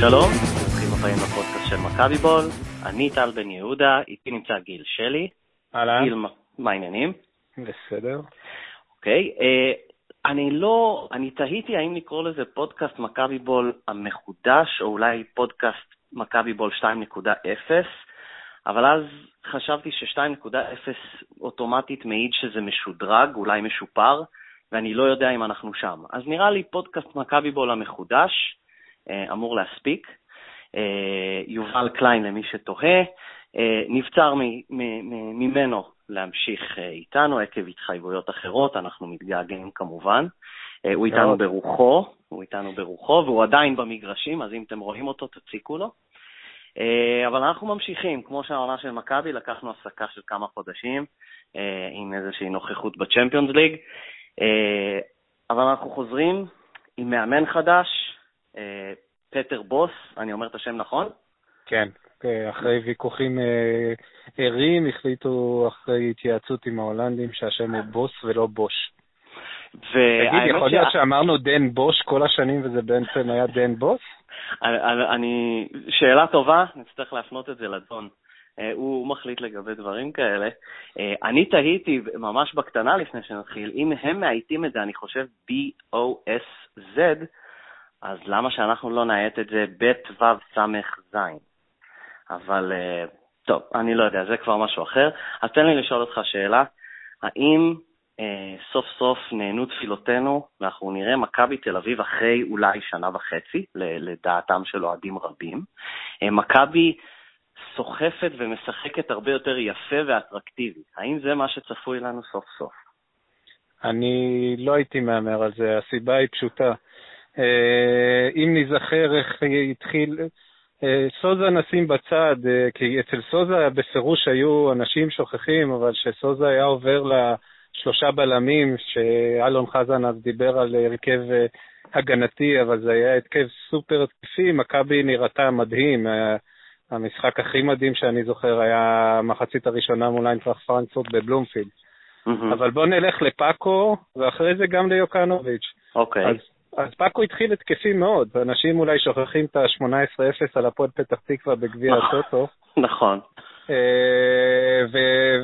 שלום, ברוכים הבאים לפודקאסט של מכבי בול. אני טל בן יהודה, איתי נמצא גיל שלי. אהלן. גיל, מה העניינים? בסדר. אוקיי, אה, אני לא, אני תהיתי האם לקרוא לזה פודקאסט מכבי בול המחודש, או אולי פודקאסט מכבי בול 2.0, אבל אז חשבתי ש-2.0 אוטומטית מעיד שזה משודרג, אולי משופר, ואני לא יודע אם אנחנו שם. אז נראה לי פודקאסט מכבי בול המחודש אמור להספיק. אה, יובל קליין, למי שתוהה, אה, נבצר ממנו להמשיך איתנו עקב התחייבויות אחרות, אנחנו מתגעגעים כמובן. הוא איתנו ברוחו, הוא איתנו ברוחו, והוא עדיין במגרשים, אז אם אתם רואים אותו, תציקו לו. אבל אנחנו ממשיכים, כמו שהעונה של מכבי, לקחנו הפסקה של כמה חודשים עם איזושהי נוכחות בצ'מפיונס ליג, אבל אנחנו חוזרים עם מאמן חדש, אה, פטר בוס, אני אומר את השם נכון? כן, אחרי ויכוחים אה, ערים החליטו אחרי התייעצות עם ההולנדים שהשם הוא בוס ולא בוש. תגיד, יכול להיות שאמרנו דן בוש כל השנים וזה בעצם היה דן בוס? אני, שאלה טובה, נצטרך להפנות את זה לדון. אה, הוא מחליט לגבי דברים כאלה. אני תהיתי ממש בקטנה לפני שנתחיל, אם הם מאייתים את זה, אני חושב B-O-S-Z, אז למה שאנחנו לא נאט את זה ב' ו' ס' ז'? אבל אה, טוב, אני לא יודע, זה כבר משהו אחר. אז תן לי לשאול אותך שאלה, האם אה, סוף סוף נהנו תפילותינו ואנחנו נראה מכבי תל אביב אחרי אולי שנה וחצי, לדעתם של אוהדים רבים, אה, מכבי סוחפת ומשחקת הרבה יותר יפה ואטרקטיבי. האם זה מה שצפוי לנו סוף סוף? אני לא הייתי מהמר על זה, הסיבה היא פשוטה. אה, אם נזכר איך התחיל, אה, סוזה נשים בצד, אה, כי אצל סוזה בפירוש היו אנשים שוכחים, אבל כשסוזה היה עובר לשלושה בלמים, שאלון חזן אז דיבר על הרכב הגנתי, אבל זה היה הרכב סופר התקפי, מכבי נראתה מדהים. המשחק הכי מדהים שאני זוכר היה המחצית הראשונה מול איינטראכט פרנקפורט בבלומפילד. Mm-hmm. אבל בואו נלך לפאקו, ואחרי זה גם ליוקנוביץ'. אוקיי. Okay. אז אז פאקו התחיל התקפי מאוד, אנשים אולי שוכחים את ה-18-0 על הפועל פתח תקווה בגביע הטוטו. נכון. אה,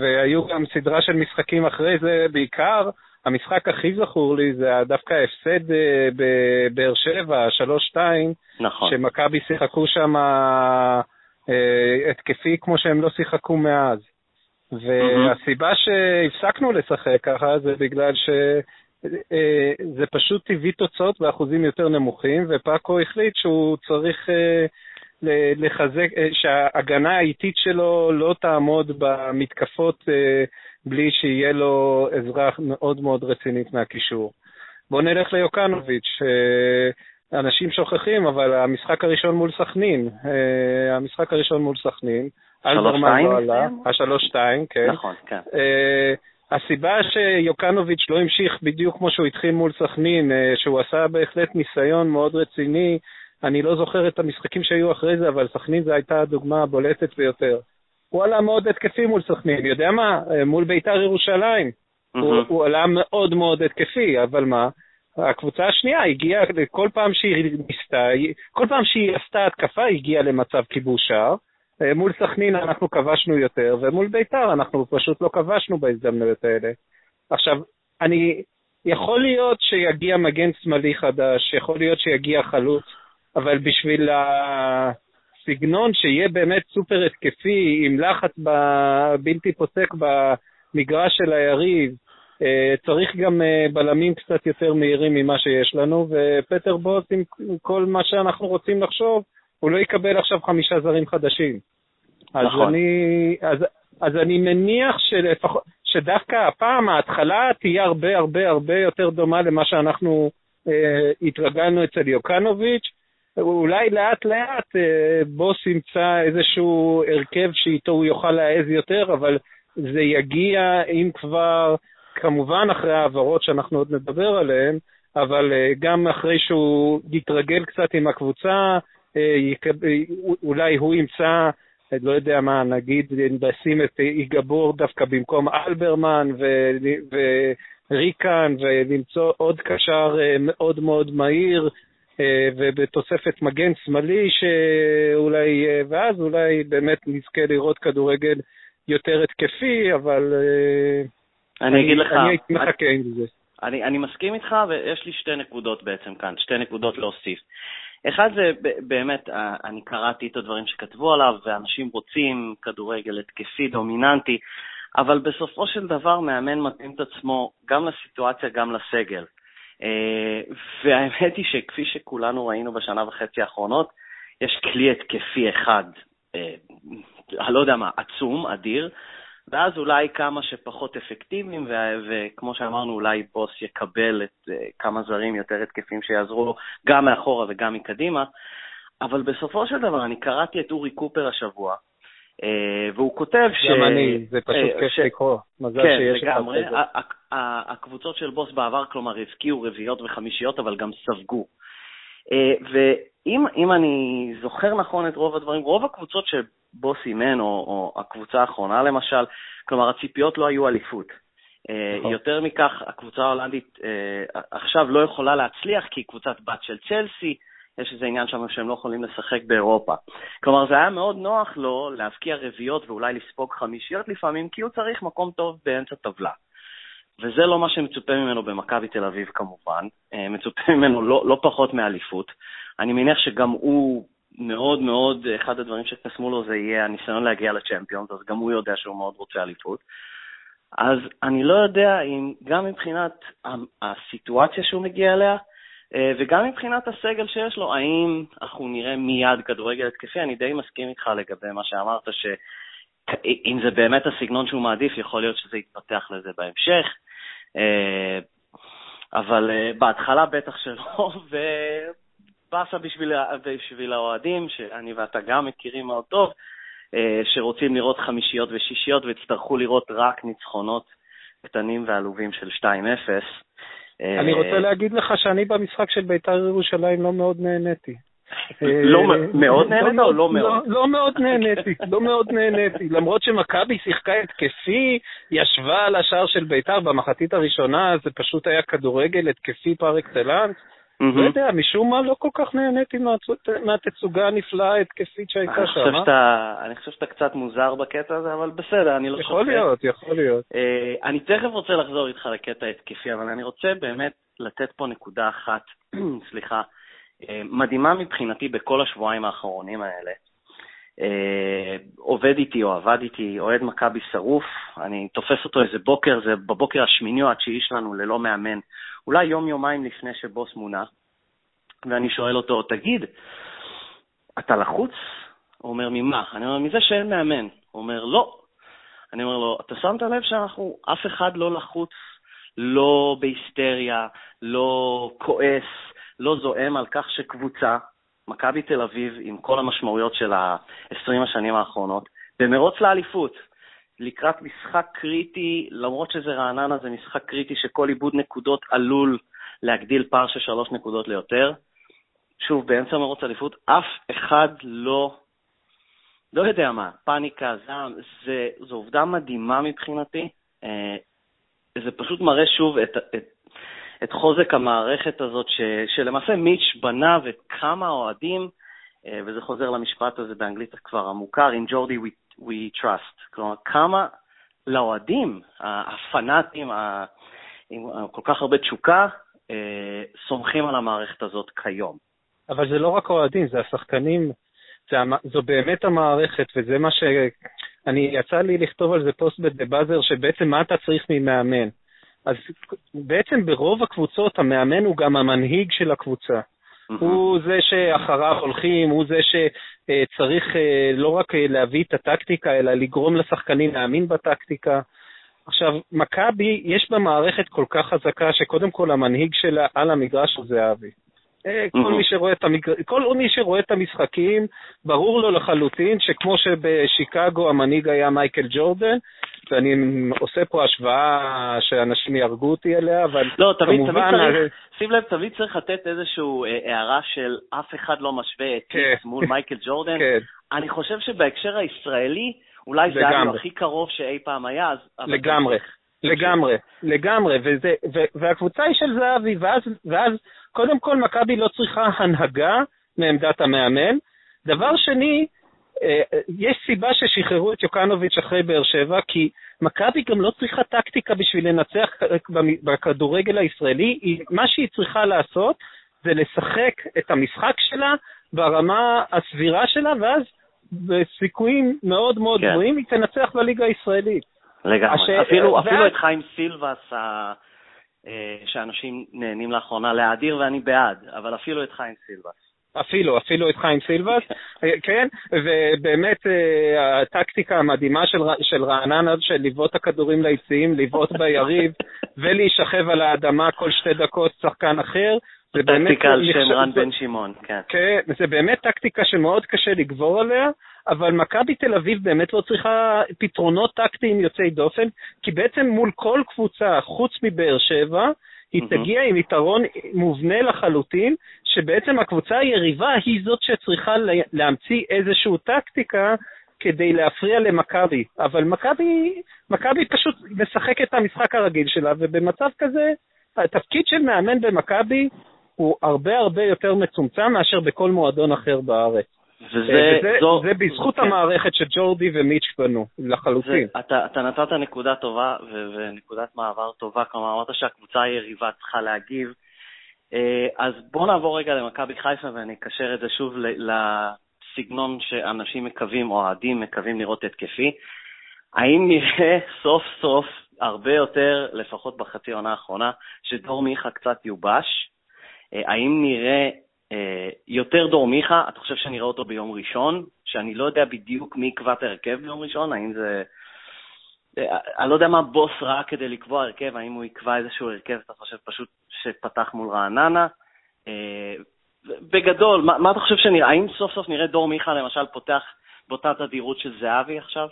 והיו גם סדרה של משחקים אחרי זה, בעיקר המשחק הכי זכור לי זה דווקא ההפסד אה, בבאר שבע, 3-2, נכון. שמכבי שיחקו שם אה, התקפי כמו שהם לא שיחקו מאז. והסיבה שהפסקנו לשחק ככה זה בגלל ש... אה, זה פשוט טבעי תוצאות באחוזים יותר נמוכים, ופאקו החליט שהוא צריך אה, לחזק, אה, שההגנה האיטית שלו לא תעמוד במתקפות בלי שיהיה לו עזרה מאוד מאוד רצינית מהקישור. בואו נלך ליוקנוביץ', אנשים שוכחים, אבל המשחק הראשון מול סכנין, המשחק הראשון מול סכנין, אלברמן לא עלה, השלוש-שתיים, כן. נכון, כן. הסיבה שיוקנוביץ' לא המשיך בדיוק כמו שהוא התחיל מול סכנין, אה, שהוא עשה בהחלט ניסיון מאוד רציני, אני לא זוכר את המשחקים שהיו אחרי זה, אבל סכנין זו הייתה הדוגמה הבולטת ביותר. הוא עלה מאוד התקפי מול סכנין, יודע מה? אה, מול בית"ר ירושלים. Mm-hmm. הוא, הוא עלה מאוד מאוד התקפי, אבל מה? הקבוצה השנייה הגיעה, כל פעם שהיא ניסתה, כל פעם שהיא עשתה התקפה, היא הגיעה למצב כיבוש שער. אה, מול סכנין אנחנו כבשנו יותר, ומול ביתר אנחנו פשוט לא כבשנו בהזדמנויות האלה. עכשיו, אני, יכול להיות שיגיע מגן שמאלי חדש, יכול להיות שיגיע חלוץ, אבל בשביל הסגנון שיהיה באמת סופר התקפי, עם לחץ בלתי פוסק במגרש של היריב, אה, צריך גם אה, בלמים קצת יותר מהירים ממה שיש לנו, ופטר בוס, עם כל מה שאנחנו רוצים לחשוב, הוא לא יקבל עכשיו חמישה זרים חדשים. נכון. אז אני, אז, אז אני מניח שלפח, שדווקא הפעם ההתחלה תהיה הרבה הרבה הרבה יותר דומה למה שאנחנו אה, התרגלנו אצל יוקנוביץ'. אולי לאט לאט אה, בוס ימצא איזשהו הרכב שאיתו הוא יוכל להעז יותר, אבל זה יגיע אם כבר, כמובן אחרי העברות שאנחנו עוד נדבר עליהן, אבל אה, גם אחרי שהוא יתרגל קצת עם הקבוצה, אולי הוא ימצא, לא יודע מה, נגיד נשים את איגבור דווקא במקום אלברמן וריקן, ולמצוא עוד קשר אה, מאוד מאוד מהיר, ובתוספת מגן שמאלי שאולי, ואז אולי באמת נזכה לראות כדורגל יותר התקפי, אבל אני אגיד לך... אני הייתי מחכה עם זה. אני, אני מסכים איתך, ויש לי שתי נקודות בעצם כאן, שתי נקודות להוסיף. אחד זה באמת, אני קראתי את הדברים שכתבו עליו, ואנשים רוצים כדורגל התקפי, דומיננטי, אבל בסופו של דבר מאמן מתאים את עצמו גם לסיטואציה, גם לסגל. אה, והאמת היא שכפי שכולנו ראינו בשנה וחצי האחרונות, יש כלי התקפי אחד, אה, אני לא יודע מה, עצום, אדיר, ואז אולי כמה שפחות אפקטיביים, וכמו שאמרנו, אולי בוס יקבל את uh, כמה זרים יותר התקפים שיעזרו לו גם מאחורה וגם מקדימה. אבל בסופו של דבר, אני קראתי את אורי קופר השבוע, uh, והוא כותב ש... גם אני, זה פשוט uh, כיף ש... לקרוא. מזל כן, שיש לגמרי. הקבוצות של בוס בעבר, כלומר, הבקיעו רביעיות וחמישיות, אבל גם ספגו. Uh, ואם אני זוכר נכון את רוב הדברים, רוב הקבוצות שבוס אימן, או, או הקבוצה האחרונה למשל, כלומר הציפיות לא היו אליפות. אה, נכון. יותר מכך, הקבוצה ההולנדית אה, עכשיו לא יכולה להצליח כי היא קבוצת בת של צ'לסי, יש איזה עניין שם שהם לא יכולים לשחק באירופה. כלומר, זה היה מאוד נוח לו להבקיע רביעיות ואולי לספוג חמישיות לפעמים, כי הוא צריך מקום טוב באמצע טבלה. וזה לא מה שמצופה ממנו במכבי תל אביב כמובן, אה, מצופה ממנו לא, לא פחות מאליפות. אני מניח שגם הוא מאוד מאוד, אחד הדברים שקסמו לו זה יהיה הניסיון להגיע לצ'מפיונס, אז גם הוא יודע שהוא מאוד רוצה אליפות. אז אני לא יודע אם גם מבחינת הסיטואציה שהוא מגיע אליה, אה, וגם מבחינת הסגל שיש לו, האם אנחנו נראה מיד כדורגל התקפי? אני די מסכים איתך לגבי מה שאמרת, שאם זה באמת הסגנון שהוא מעדיף, יכול להיות שזה יתפתח לזה בהמשך. אה, אבל אה, בהתחלה בטח שלא, באסה בשביל, בשביל האוהדים, שאני ואתה גם מכירים מאוד טוב, אה, שרוצים לראות חמישיות ושישיות ויצטרכו לראות רק ניצחונות קטנים ועלובים של 2-0. אה, אני רוצה להגיד לך שאני במשחק של בית"ר ירושלים לא מאוד נהניתי. לא מאוד נהנית או לא מאוד? לא, לא מאוד נהניתי, לא מאוד נהניתי. למרות שמכבי שיחקה התקפי, ישבה על השער של בית"ר במחצית הראשונה, זה פשוט היה כדורגל התקפי פר אקסלנס. לא יודע, משום מה לא כל כך נהניתי מהתצוגה הנפלאה ההתקפית שהייתה שם. אני חושב שאתה קצת מוזר בקטע הזה, אבל בסדר, אני לא שופט. יכול להיות, יכול להיות. אה, אני תכף רוצה לחזור איתך לקטע ההתקפי, אבל אני רוצה באמת לתת פה נקודה אחת, סליחה, אה, מדהימה מבחינתי בכל השבועיים האחרונים האלה. אה, עובד איתי או עבד איתי, אוהד מכבי שרוף, אני תופס אותו איזה בוקר, זה בבוקר השמיני או התשיעי שלנו ללא מאמן, אולי יום-יומיים לפני שבוס מונה, ואני שואל אותו, תגיד, אתה לחוץ? הוא אומר, ממה? אני אומר, מזה שאין מאמן. הוא אומר, לא. אני אומר לו, אתה שמת לב שאנחנו, אף אחד לא לחוץ, לא בהיסטריה, לא כועס, לא זועם על כך שקבוצה, מכבי תל אביב, עם כל המשמעויות של ה-20 השנים האחרונות, במרוץ לאליפות. לקראת משחק קריטי, למרות שזה רעננה, זה משחק קריטי שכל איבוד נקודות עלול להגדיל פער של שלוש נקודות ליותר. שוב, באמצע מרוץ אליפות, אף אחד לא, לא יודע מה, פאניקה, זעם, זה, זו עובדה מדהימה מבחינתי. אה, זה פשוט מראה שוב את, את, את חוזק המערכת הזאת, ש, שלמעשה מיץ' בנה וכמה אוהדים, אה, וזה חוזר למשפט הזה באנגלית כבר המוכר, in Jordi we we trust. כלומר, כמה לאוהדים, הפנאטים, עם כל כך הרבה תשוקה, אה, סומכים על המערכת הזאת כיום. אבל זה לא רק אוהדים, זה השחקנים, זה, זו באמת המערכת, וזה מה ש... אני, יצא לי לכתוב על זה פוסט ב"דה באזר", שבעצם מה אתה צריך ממאמן. אז בעצם ברוב הקבוצות המאמן הוא גם המנהיג של הקבוצה. ממ-הממ. הוא זה שאחריו הולכים, הוא זה שצריך אה, לא רק אה, להביא את הטקטיקה, אלא לגרום לשחקנים להאמין בטקטיקה. עכשיו, מכבי, יש בה מערכת כל כך חזקה, שקודם כל המנהיג שלה על המגרש הוא זהבי. אה, כל, מי שרואה את המגר... כל מי שרואה את המשחקים, ברור לו לחלוטין שכמו שבשיקגו המנהיג היה מייקל ג'ורדן, ואני עושה פה השוואה שאנשים יהרגו אותי עליה, אבל לא, תמיד, כמובן... תמיד צריך, שים לב, תמיד צריך לתת איזושהי אה, הערה של אף אחד לא משווה את כן. מול מייקל ג'ורדן. כן. אני חושב שבהקשר הישראלי, אולי זה היה הכי קרוב שאי פעם היה, אז... לגמרי. לגמרי, לגמרי, וזה, ו, והקבוצה היא של זהבי, ואז, ואז קודם כל, מכבי לא צריכה הנהגה מעמדת המאמן. דבר שני, אה, יש סיבה ששחררו את יוקנוביץ' אחרי באר שבע, כי מכבי גם לא צריכה טקטיקה בשביל לנצח בכדורגל הישראלי, מה שהיא צריכה לעשות זה לשחק את המשחק שלה ברמה הסבירה שלה, ואז בסיכויים מאוד מאוד כן. גבוהים היא תנצח בליגה הישראלית. לגמרי. הש... אפילו, ואז... אפילו את חיים סילבס. אה, שאנשים נהנים לאחרונה להאדיר, ואני בעד, אבל אפילו את חיים סילבס. אפילו, אפילו את חיים סילבס, כן, כן ובאמת אה, הטקטיקה המדהימה של, של רעננה, של לבעוט הכדורים ליציעים, לבעוט ביריב ולהישכב על האדמה כל שתי דקות שחקן אחר, זה באמת... טקטיקה על שם רן בן שמעון, כן. כן, זה באמת טקטיקה שמאוד קשה לגבור עליה, אבל מכבי תל אביב באמת לא צריכה פתרונות טקטיים יוצאי דופן, כי בעצם מול כל קבוצה, חוץ מבאר שבע, היא mm-hmm. תגיע עם יתרון מובנה לחלוטין, שבעצם הקבוצה היריבה היא זאת שצריכה להמציא איזושהי טקטיקה כדי להפריע למכבי. אבל מכבי, מכבי פשוט משחקת את המשחק הרגיל שלה, ובמצב כזה, התפקיד של מאמן במכבי הוא הרבה הרבה יותר מצומצם מאשר בכל מועדון אחר בארץ. וזה, וזה, זו, זה בזכות כן. המערכת שג'ורדי ומיץ' בנו, לחלוטין. זה, אתה, אתה נתת נקודה טובה ו, ונקודת מעבר טובה, כלומר אמרת שהקבוצה היריבה צריכה להגיב. אה, אז בואו נעבור רגע למכבי חיפה ואני אקשר את זה שוב לסגנון שאנשים מקווים, או אוהדים מקווים לראות התקפי. האם נראה סוף סוף הרבה יותר, לפחות בחצי העונה האחרונה, שדור מיכה קצת יובש? אה, האם נראה אה, יותר דור מיכה, אתה חושב שנראה אותו ביום ראשון, שאני לא יודע בדיוק מי יקבע את ההרכב ביום ראשון, האם זה... אה, אני לא יודע מה בוס ראה כדי לקבוע הרכב, האם הוא יקבע איזשהו הרכב, אתה חושב פשוט שפתח מול רעננה. בגדול, מה, מה אתה חושב שנראה, האם סוף סוף נראה דור מיכה למשל פותח באותה תדירות של זהבי עכשיו?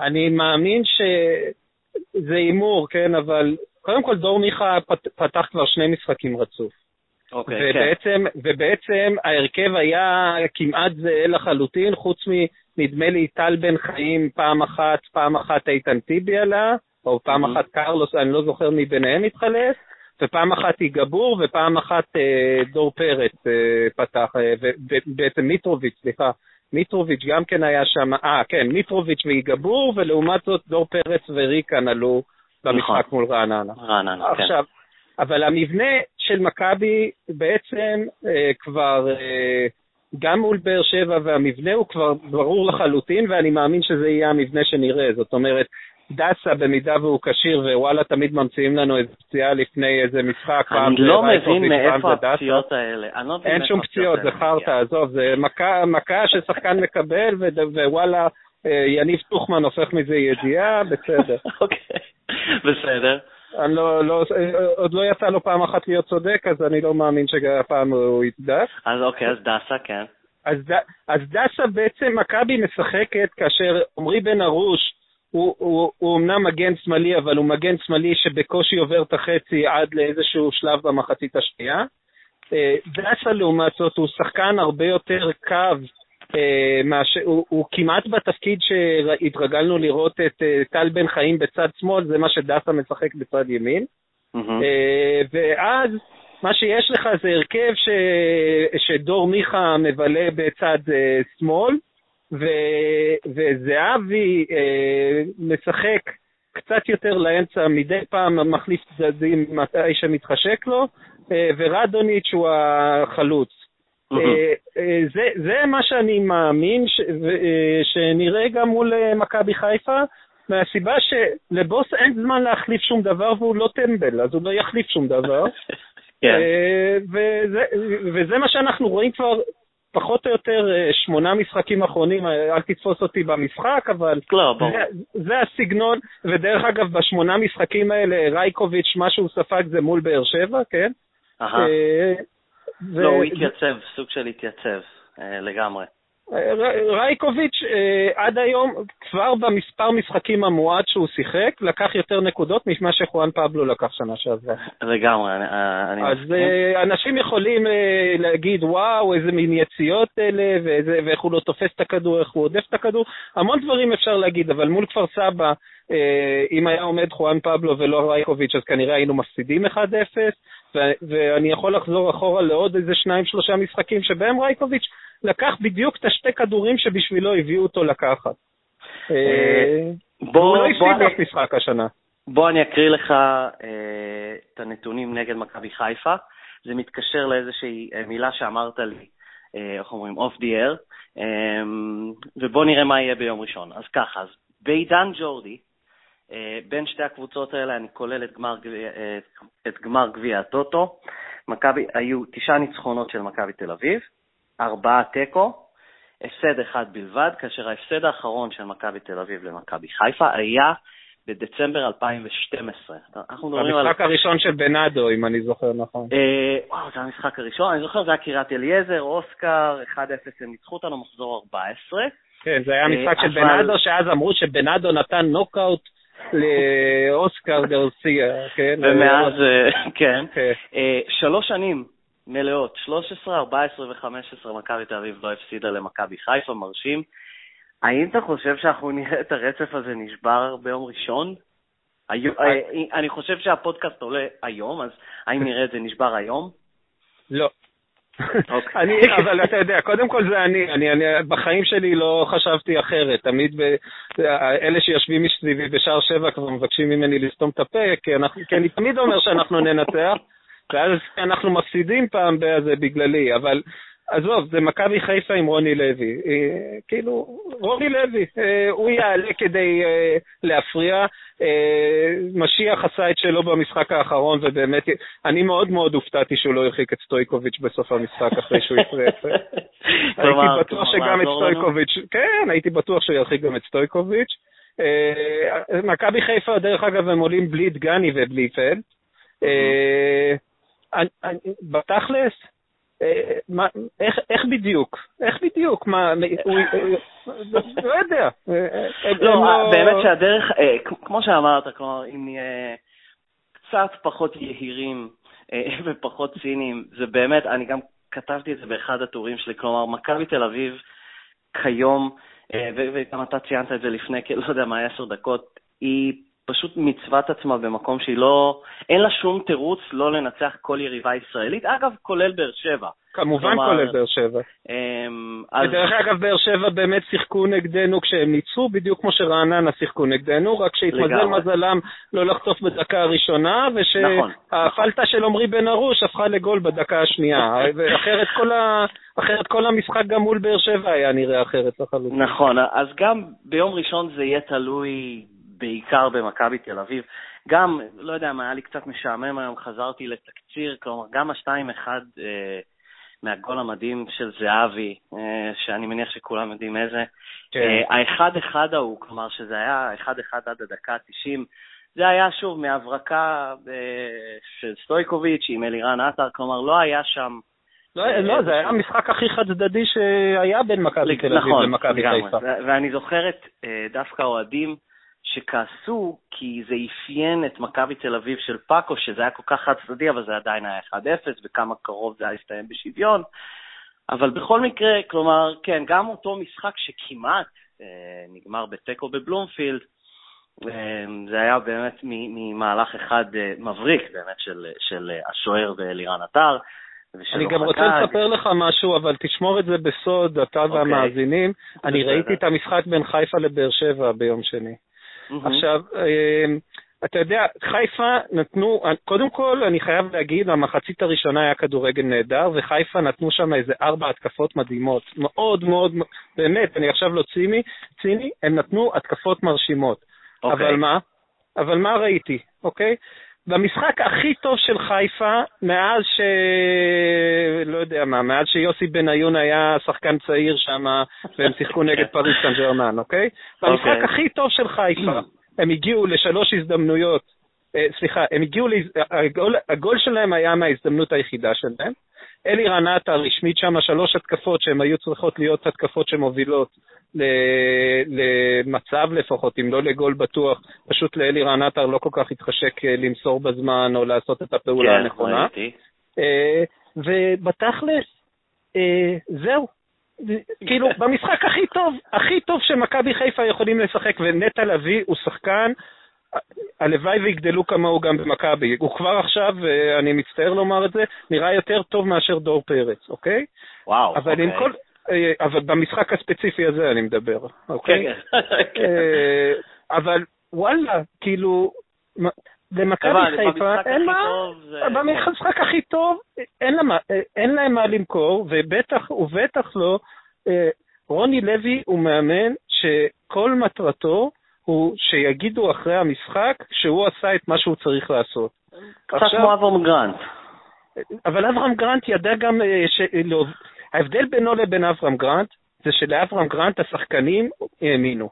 אני מאמין שזה הימור, כן, אבל קודם כל דור מיכה פת, פתח כבר שני משחקים רצוף. אוקיי, ובעצם, כן. ובעצם ההרכב היה כמעט זהה לחלוטין, חוץ מנדמה לי טל בן חיים פעם אחת, פעם אחת איתן טיבי עלה, או פעם mm-hmm. אחת קרלוס, אני לא זוכר מי ביניהם התחלף, ופעם אחת איגבור ופעם אחת אה, דור פרץ אה, פתח, אה, ובעצם מיטרוביץ', סליחה, מיטרוביץ' גם כן היה שם, אה, כן, מיטרוביץ' ואיגבור, ולעומת זאת דור פרץ וריקן עלו במשחק נכון. מול רעננה. רעננה, כן. אבל המבנה של מכבי בעצם אה, כבר, אה, גם מול באר שבע, והמבנה הוא כבר ברור לחלוטין, ואני מאמין שזה יהיה המבנה שנראה. זאת אומרת, דסה, במידה והוא כשיר, ווואלה, תמיד ממציאים לנו איזה פציעה לפני איזה משחק. אני לא מבין מאיפה הפציעות האלה. לא אין שום פציעות, זה חרטא, עזוב, זה מכה, מכה ששחקן מקבל, ווואלה, אה, יניב טוחמן הופך מזה ידיעה, בסדר. אוקיי, בסדר. אני לא, לא, עוד לא יצא לו פעם אחת להיות צודק, אז אני לא מאמין שהפעם הוא יצדק. אז אוקיי, אז דסה, כן. אז, אז דסה בעצם, מכבי משחקת כאשר עמרי בן ארוש, הוא, הוא, הוא אמנם מגן שמאלי, אבל הוא מגן שמאלי שבקושי עובר את החצי עד לאיזשהו שלב במחצית השנייה. אה, דסה לעומת זאת הוא שחקן הרבה יותר קו. הוא, הוא כמעט בתפקיד שהתרגלנו לראות את אה, טל בן חיים בצד שמאל, זה מה שדסה משחק בצד ימין. Mm-hmm. ואז מה שיש לך זה הרכב ש... שדור מיכה מבלה בצד שמאל, ו... וזהבי משחק קצת יותר לאמצע, מדי פעם מחליף צדדים מתי שמתחשק לו, ורדוניץ' הוא החלוץ. אה, אה, זה, זה מה שאני מאמין ש, אה, שנראה גם מול מכבי חיפה, מהסיבה שלבוס אין זמן להחליף שום דבר והוא לא טמבל, אז הוא לא יחליף שום דבר. כן. וזה, וזה מה שאנחנו רואים כבר פחות או יותר שמונה משחקים אחרונים, אל תתפוס אותי במשחק, אבל לא, זה, זה הסגנון, ודרך אגב, בשמונה משחקים האלה, רייקוביץ', מה שהוא ספג זה מול באר שבע, כן? Uh-huh. ו... לא, הוא התייצב, סוג של התייצב, אה, לגמרי. רייקוביץ' אה, עד היום, כבר במספר משחקים המועט שהוא שיחק, לקח יותר נקודות ממה שחואן פבלו לקח שנה שעברה. לגמרי, אני אז אה, אנשים יכולים להגיד, וואו, איזה מין יציאות אלה, ואיך הוא לא תופס את הכדור, איך הוא עודף את הכדור, המון דברים אפשר להגיד, אבל מול כפר סבא, אם היה עומד חואן פבלו ולא רייקוביץ', אז כנראה היינו מפסידים 1-0. ו- ואני יכול לחזור אחורה לעוד איזה שניים, שלושה משחקים שבהם רייקוביץ' לקח בדיוק את השתי כדורים שבשבילו הביאו אותו לקחת. אה, בוא, והוא לא בוא הפסיד אני- אף משחק השנה. בוא אני אקריא לך אה, את הנתונים נגד מכבי חיפה. זה מתקשר לאיזושהי אה, מילה שאמרת לי, אה, איך אומרים, off the air, אה, ובוא נראה מה יהיה ביום ראשון. אז ככה, אז בעידן ג'ורדי, אה, בין שתי הקבוצות האלה אני כולל את גמר, אה, את גמר גביע הטוטו. מכבי, היו תשעה ניצחונות של מכבי תל אביב, ארבעה תיקו, הפסד אחד בלבד, כאשר ההפסד האחרון של מכבי תל אביב למכבי חיפה היה בדצמבר 2012. אנחנו מדברים על... במשחק הראשון של בנאדו, אם אני זוכר נכון. אה, וואו, זה המשחק הראשון, אני זוכר, זה היה קריית אליעזר, אוסקר, 1-0 הם ניצחו אותנו, מחזור 14. כן, זה היה אה, משחק של אבל- בנאדו, שאז אמרו שבנאדו נתן נוקאוט לאוסקר גרסיה, כן? ומאז, אה, כן, כן. אה, שלוש שנים מלאות, 13, 14 ו-15, מכבי תל אביב לא הפסידה למכבי חיפה, מרשים. האם אתה חושב שאנחנו נראה את הרצף הזה נשבר ביום ראשון? אה, אני חושב שהפודקאסט עולה היום, אז האם נראה את זה נשבר היום? לא. אוקיי. אני, אבל אתה יודע, קודם כל זה אני, אני, אני בחיים שלי לא חשבתי אחרת. תמיד ב, אלה שיושבים מסביבי בשער שבע כבר מבקשים ממני לסתום את הפה, כי, אנחנו, כי אני תמיד אומר שאנחנו ננצח, ואז אנחנו מפסידים פעם בזה בגללי, אבל עזוב, זה מכבי חיפה עם רוני לוי. אה, כאילו, רוני לוי, אה, הוא יעלה כדי אה, להפריע. משיח עשה את שלו במשחק האחרון, ובאמת, אני מאוד מאוד הופתעתי שהוא לא הרחיק את סטויקוביץ' בסוף המשחק אחרי שהוא הפריע. הייתי בטוח שגם את? סטויקוביץ', כן, הייתי בטוח שהוא ירחיק גם את סטויקוביץ'. מכבי חיפה, דרך אגב, הם עולים בלי דגני ובלי פלד. בתכלס, מה- איך- איך בדיוק? איך בדיוק? מה, הוא- הוא- לא יודע. אה, לא, הם באמת שהדרך, אה, כמו שאמרת, כלומר, אם נהיה קצת פחות יהירים אה, ופחות ציניים, זה באמת, אני גם כתבתי את זה באחד הטורים שלי, כלומר, מכבי תל אביב כיום, אה, וגם אתה ציינת את זה לפני, לא יודע מה, עשר דקות, היא פשוט מצוות עצמה במקום שהיא לא, אין לה שום תירוץ לא לנצח כל יריבה ישראלית, אגב, כולל באר שבע. כמובן כלומר, כולל באר שבע. אמ, אז- ודרך אגב, באר שבע באמת שיחקו נגדנו כשהם ניצחו, בדיוק כמו שרעננה שיחקו נגדנו, רק שהתמזל. מזלם לא לחטוף בדקה הראשונה, נכון, ושהפלטה של עמרי בן ארוש הפכה לגול בדקה השנייה. ואחרת כל, ה... אחרת כל המשחק גם מול באר שבע היה נראה אחרת לחלוטין. נכון, אז גם ביום ראשון זה יהיה תלוי בעיקר במכבי תל אביב. גם, לא יודע מה, היה לי קצת משעמם היום, חזרתי לתקציר, כלומר, גם ה-2-1 אה, מהגול המדהים של זהבי, אה, שאני מניח שכולם יודעים איזה, כן. אה, האחד-אחד ההוא, כלומר, שזה היה 1-1 עד הדקה ה-90, זה היה שוב מהברקה אה, של סטויקוביץ' עם אלירן עטר, כלומר, לא היה שם... לא, לא, זה היה המשחק הכי חד צדדי שהיה בין מכבי תל אביב נכון, למכבי. חיפה. ואני זוכר את אה, דווקא אוהדים שכעסו כי זה אפיין את מכבי תל אביב של פאקו, שזה היה כל כך חד צדדי, אבל זה עדיין היה 1-0, וכמה קרוב זה היה להסתיים בשוויון. אבל בכל מקרה, כלומר, כן, גם אותו משחק שכמעט אה, נגמר בתיקו בבלומפילד, אה, זה היה באמת ממהלך אחד אה, מבריק באמת של, של אה, השוער ואלירן עטר. אני גם. רוצה לספר לך משהו, אבל תשמור את זה בסוד, אתה אוקיי. והמאזינים. אני. ראיתי את המשחק בין חיפה לבאר שבע ביום שני. מהמם. עכשיו, אמ, אתה יודע, חיפה נתנו, קודם כל, אני חייב להגיד, המחצית הראשונה היה כדורגל נהדר, וחיפה נתנו שם איזה ארבע התקפות מדהימות. מאוד מאוד, באמת, אני עכשיו לא ציני, ציני, הם נתנו התקפות מרשימות. אוקיי. אבל מה? אבל מה ראיתי, אוקיי? במשחק הכי טוב של חיפה, מאז ש... לא יודע מה, מאז שיוסי בניון היה שחקן צעיר שם, והם שיחקו נגד פריס סן ג'רמן, אוקיי? במשחק אוקיי. הכי טוב של חיפה, הם הגיעו לשלוש הזדמנויות, אה, סליחה, הם הגיעו, הגול שלהם היה מההזדמנות היחידה שלהם. אלירן עטר השמיט שם שלוש התקפות שהן היו צריכות להיות התקפות שמובילות למצב לפחות, אם לא לגול בטוח, פשוט לאלירן עטר לא כל כך התחשק אה, למסור בזמן או לעשות את הפעולה כן, הנכונה. ראיתי. אה, ובתכלס, אה, זהו. כאילו, במשחק הכי טוב, הכי טוב שמכבי חיפה יכולים לשחק, ונטע לביא הוא שחקן הלוואי ויגדלו כמוהו גם במכבי. הוא כבר עכשיו, אני מצטער לומר את זה, נראה יותר טוב מאשר דור פרץ, אוקיי? וואו, אבל אוקיי. עם כל... אה, אבל במשחק הספציפי הזה אני מדבר, אוקיי? כן, כן. אה, אבל וואלה, כאילו, למכבי חיפה אין מה, במשחק הכי טוב אין להם מה- אין להם מה למכור, ובטח ובטח לא, אה, רוני לוי הוא מאמן שכל מטרתו הוא שיגידו אחרי המשחק שהוא עשה את מה שהוא צריך לעשות. קצת עכשיו- כמו אברהם גרנט. אבל אברהם גרנט ידע גם אה, ש... לא... ההבדל בינו לבין אברהם גרנט זה שלאברהם גרנט השחקנים האמינו.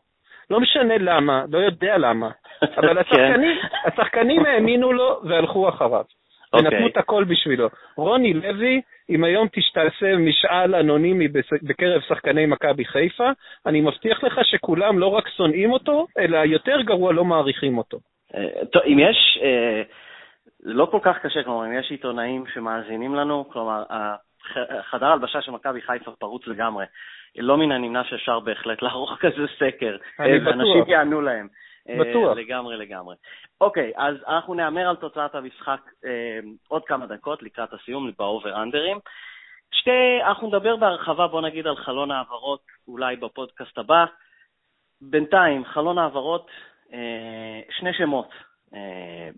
לא משנה למה, לא יודע למה, אבל כן. השחקנים, השחקנים האמינו לו והלכו אחריו. ונתנו אוקיי. את הכל בשבילו. רוני לוי, אם היום תשתעשה משאל אנונימי בקרב שחקני מכבי חיפה, אני מבטיח לך שכולם לא רק שונאים אותו, אלא יותר גרוע לא מעריכים אותו. אה, טוב, אם יש, אה, זה לא כל כך קשה, כלומר, אם יש עיתונאים שמאזינים לנו, כלומר, חדר הלבשה של מכבי חיפה פרוץ לגמרי. לא מן הנמנע שאפשר בהחלט לערוך כזה סקר, אה, בטוח. ואנשים יענו להם. אה, בטוח. לגמרי, לגמרי. אוקיי, אז אנחנו נהמר על תוצאת המשחק אה, עוד כמה דקות לקראת הסיום, באובר-אנדרים. שתי, אנחנו נדבר בהרחבה, בוא נגיד, על חלון העברות, אולי בפודקאסט הבא. בינתיים, חלון העברות, אה, שני שמות אה,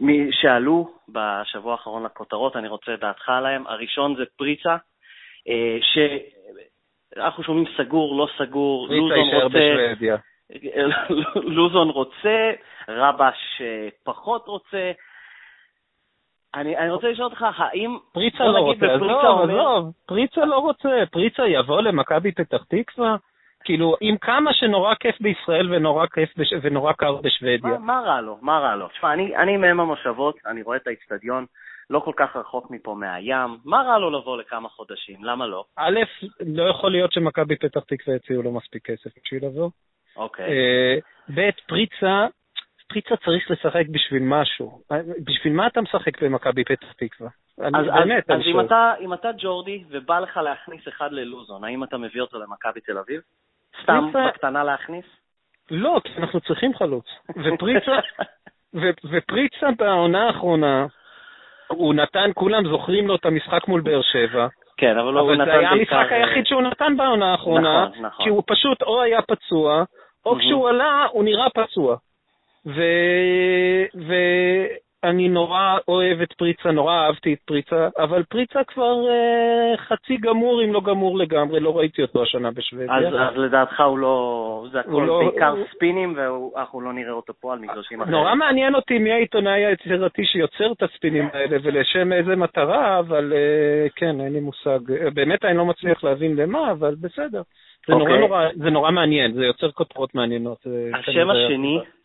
מי- שעלו בשבוע האחרון לכותרות, אני רוצה את דעתך עליהם. הראשון זה פריצה, אה, שאנחנו שומעים סגור, לא סגור, פריצה לוזון יישאר רוצה, בשוודיה. לוזון רוצה, רבש אה, פחות רוצה. אני, אני רוצה לשאול אותך, האם... פריצה לא רוצה, עזוב, עזוב, פריצה לא רוצה, פריצה יבוא למכבי פתח תקווה, כאילו, עם כמה שנורא כיף בישראל ונורא כיף בש... ונורא קר בשוודיה. מה, מה רע לו? מה רע לו? תשמע, אני, אני מהם המושבות, אני רואה את האיצטדיון, לא כל כך רחוק מפה מהים, מה רע לו לבוא לכמה חודשים? למה לא? א', לא יכול להיות שמכבי פתח תקווה יציעו לו מספיק כסף בשביל לבוא. אוקיי. אה, ב', פריצה, פריצה צריך לשחק בשביל משהו. בשביל מה אתה משחק במכבי פתח תקווה? אז, באמת, אז, אז אם. אתה, אם אתה ג'ורדי ובא לך להכניס אחד ללוזון, האם אתה מביא אותו למכבי תל אביב? סתם בקטנה להכניס? לא, כי אנחנו צריכים חלוץ. ופריצה, ו- ופריצה בעונה האחרונה, הוא נתן, כולם זוכרים לו את המשחק מול באר שבע, כן, אבל, הוא אבל נתן זה היה בעיקר, המשחק אה, היחיד שהוא נתן בעונה האחרונה, נכון, נכון. כי הוא פשוט או היה פצוע, או. כשהוא עלה, הוא נראה פצוע. ו... ואני נורא אוהב את פריצה, נורא אהבתי את פריצה, אבל פריצה כבר אה, חצי גמור, אם לא גמור לגמרי, לא ראיתי אותו השנה בשוודיה. אז, אז לדעתך הוא לא... זה הכל לא- בעיקר הוא- ספינים, ואנחנו לא נראה אותו פה על מגרשים אחרים. נורא מעניין אותי מי העיתונאי היצירתי שיוצר את הספינים האלה ולשם איזה מטרה, אבל אה, כן, אין לי מושג. אה, באמת אני לא מצליח להבין למה, אבל בסדר. זה נורא אוקיי. נורא, זה נורא מעניין, זה יוצר כותרות מעניינות. זה השם השני. אה,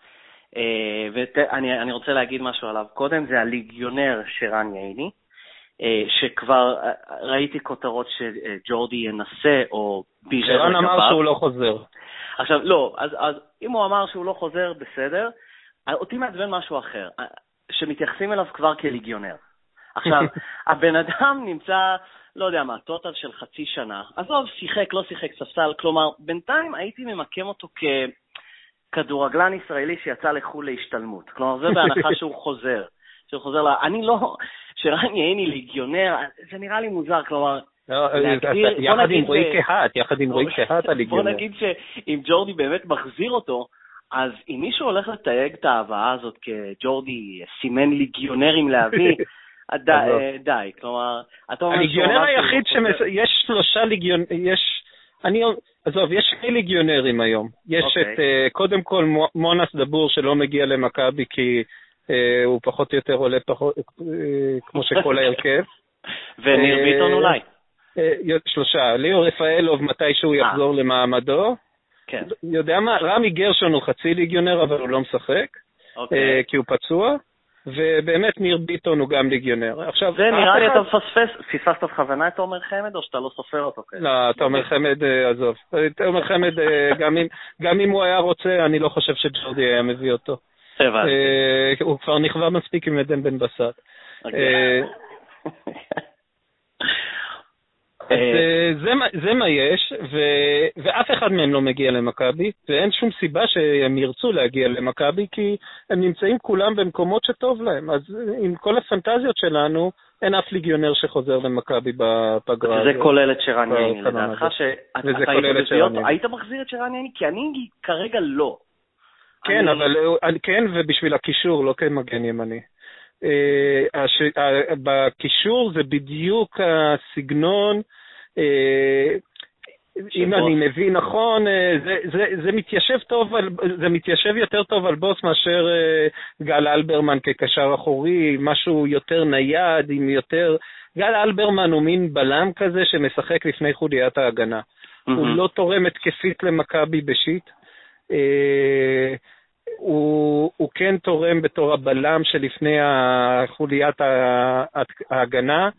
ואני אני רוצה להגיד משהו עליו קודם, זה הליגיונר שרן ייני, אה, שכבר אה, ראיתי כותרות שג'ורדי ינסה, או בירר שרן אמר. שהוא לא חוזר. עכשיו, לא, אז, אז אם הוא אמר שהוא לא חוזר, בסדר. אותי מעצבן משהו אחר, אה, שמתייחסים אליו כבר כליגיונר. עכשיו, הבן אדם נמצא, לא יודע מה, טוטל של חצי שנה. עזוב, שיחק, לא שיחק, ספסל. כלומר, בינתיים הייתי ממקם אותו ככדורגלן ישראלי שיצא לחו"ל להשתלמות. כלומר, זה בהנחה שהוא חוזר. שהוא חוזר ל... אני לא... שרן ייני ליגיונר, זה נראה לי מוזר, כלומר, לא, בוא יחד עם רועי קהת, יחד עם רועי קהת בוא הליגיונר. נגיד שאם ג'ורדי באמת מחזיר אותו, אז אם מישהו הולך לתייג את ההבאה הזאת כג'ורדי סימן ליגיונרים להביא, די. אה, כלומר, אתה אומר הליגיונר היחיד לא חוזר. שמס... יש שלושה ליגיונ... יש... אני... עזוב, יש שני ליגיונרים היום. יש אוקיי. את, אה, קודם כל, מו- מונס דבור שלא מגיע למכבי כי אה, הוא פחות או יותר עולה פחות, אה, כמו שכל ההרכב. וניר ביטון אולי, שלושה. ליאור רפאלוב, מתי שהוא. יחזור למעמדו. כן, יודע מה, רמי גרשון הוא חצי ליגיונר, אבל הוא לא משחק, אוקיי. אה, כי הוא פצוע. ובאמת ניר ביטון הוא גם ליגיונר. עכשיו, זה נראה לי אתה מפספס, פספסת בכוונה את עומר חמד, או שאתה לא סופר אותו כזה? לא, תומר חמד, אה, עזוב. תומר חמד, אה, גם אם- הוא היה רוצה, אני לא חושב שג'ורדי היה מביא אותו. אה, הוא כבר נכווה מספיק עם עדן בן בסט. אה, אז זה, זה מה יש, ו, ואף אחד מהם לא מגיע למכבי, ואין שום סיבה שהם ירצו להגיע למכבי, כי הם נמצאים כולם במקומות שטוב להם. אז עם כל הפנטזיות שלנו, אין אף ליגיונר שחוזר למכבי בפגרה. זה כולל את שרן ייני, לדעתך, היית מחזיר את שרן ייני? כי אני כרגע לא. כן, אבל כן, ובשביל הקישור, לא כמגן ימני. אה, בקישור זה בדיוק הסגנון, אה, אם אני מבין נכון, אה, זה, זה, זה, מתיישב טוב על, זה מתיישב יותר טוב על בוס מאשר גל אלברמן כקשר אחורי, משהו יותר נייד, עם יותר... גל אלברמן הוא מין בלם כזה שמשחק לפני חוליית ההגנה. Mm-hmm. הוא לא תורם התקפית למכבי בשיט. הוא, הוא כן תורם בתור הבלם שלפני חוליית ההגנה, אה,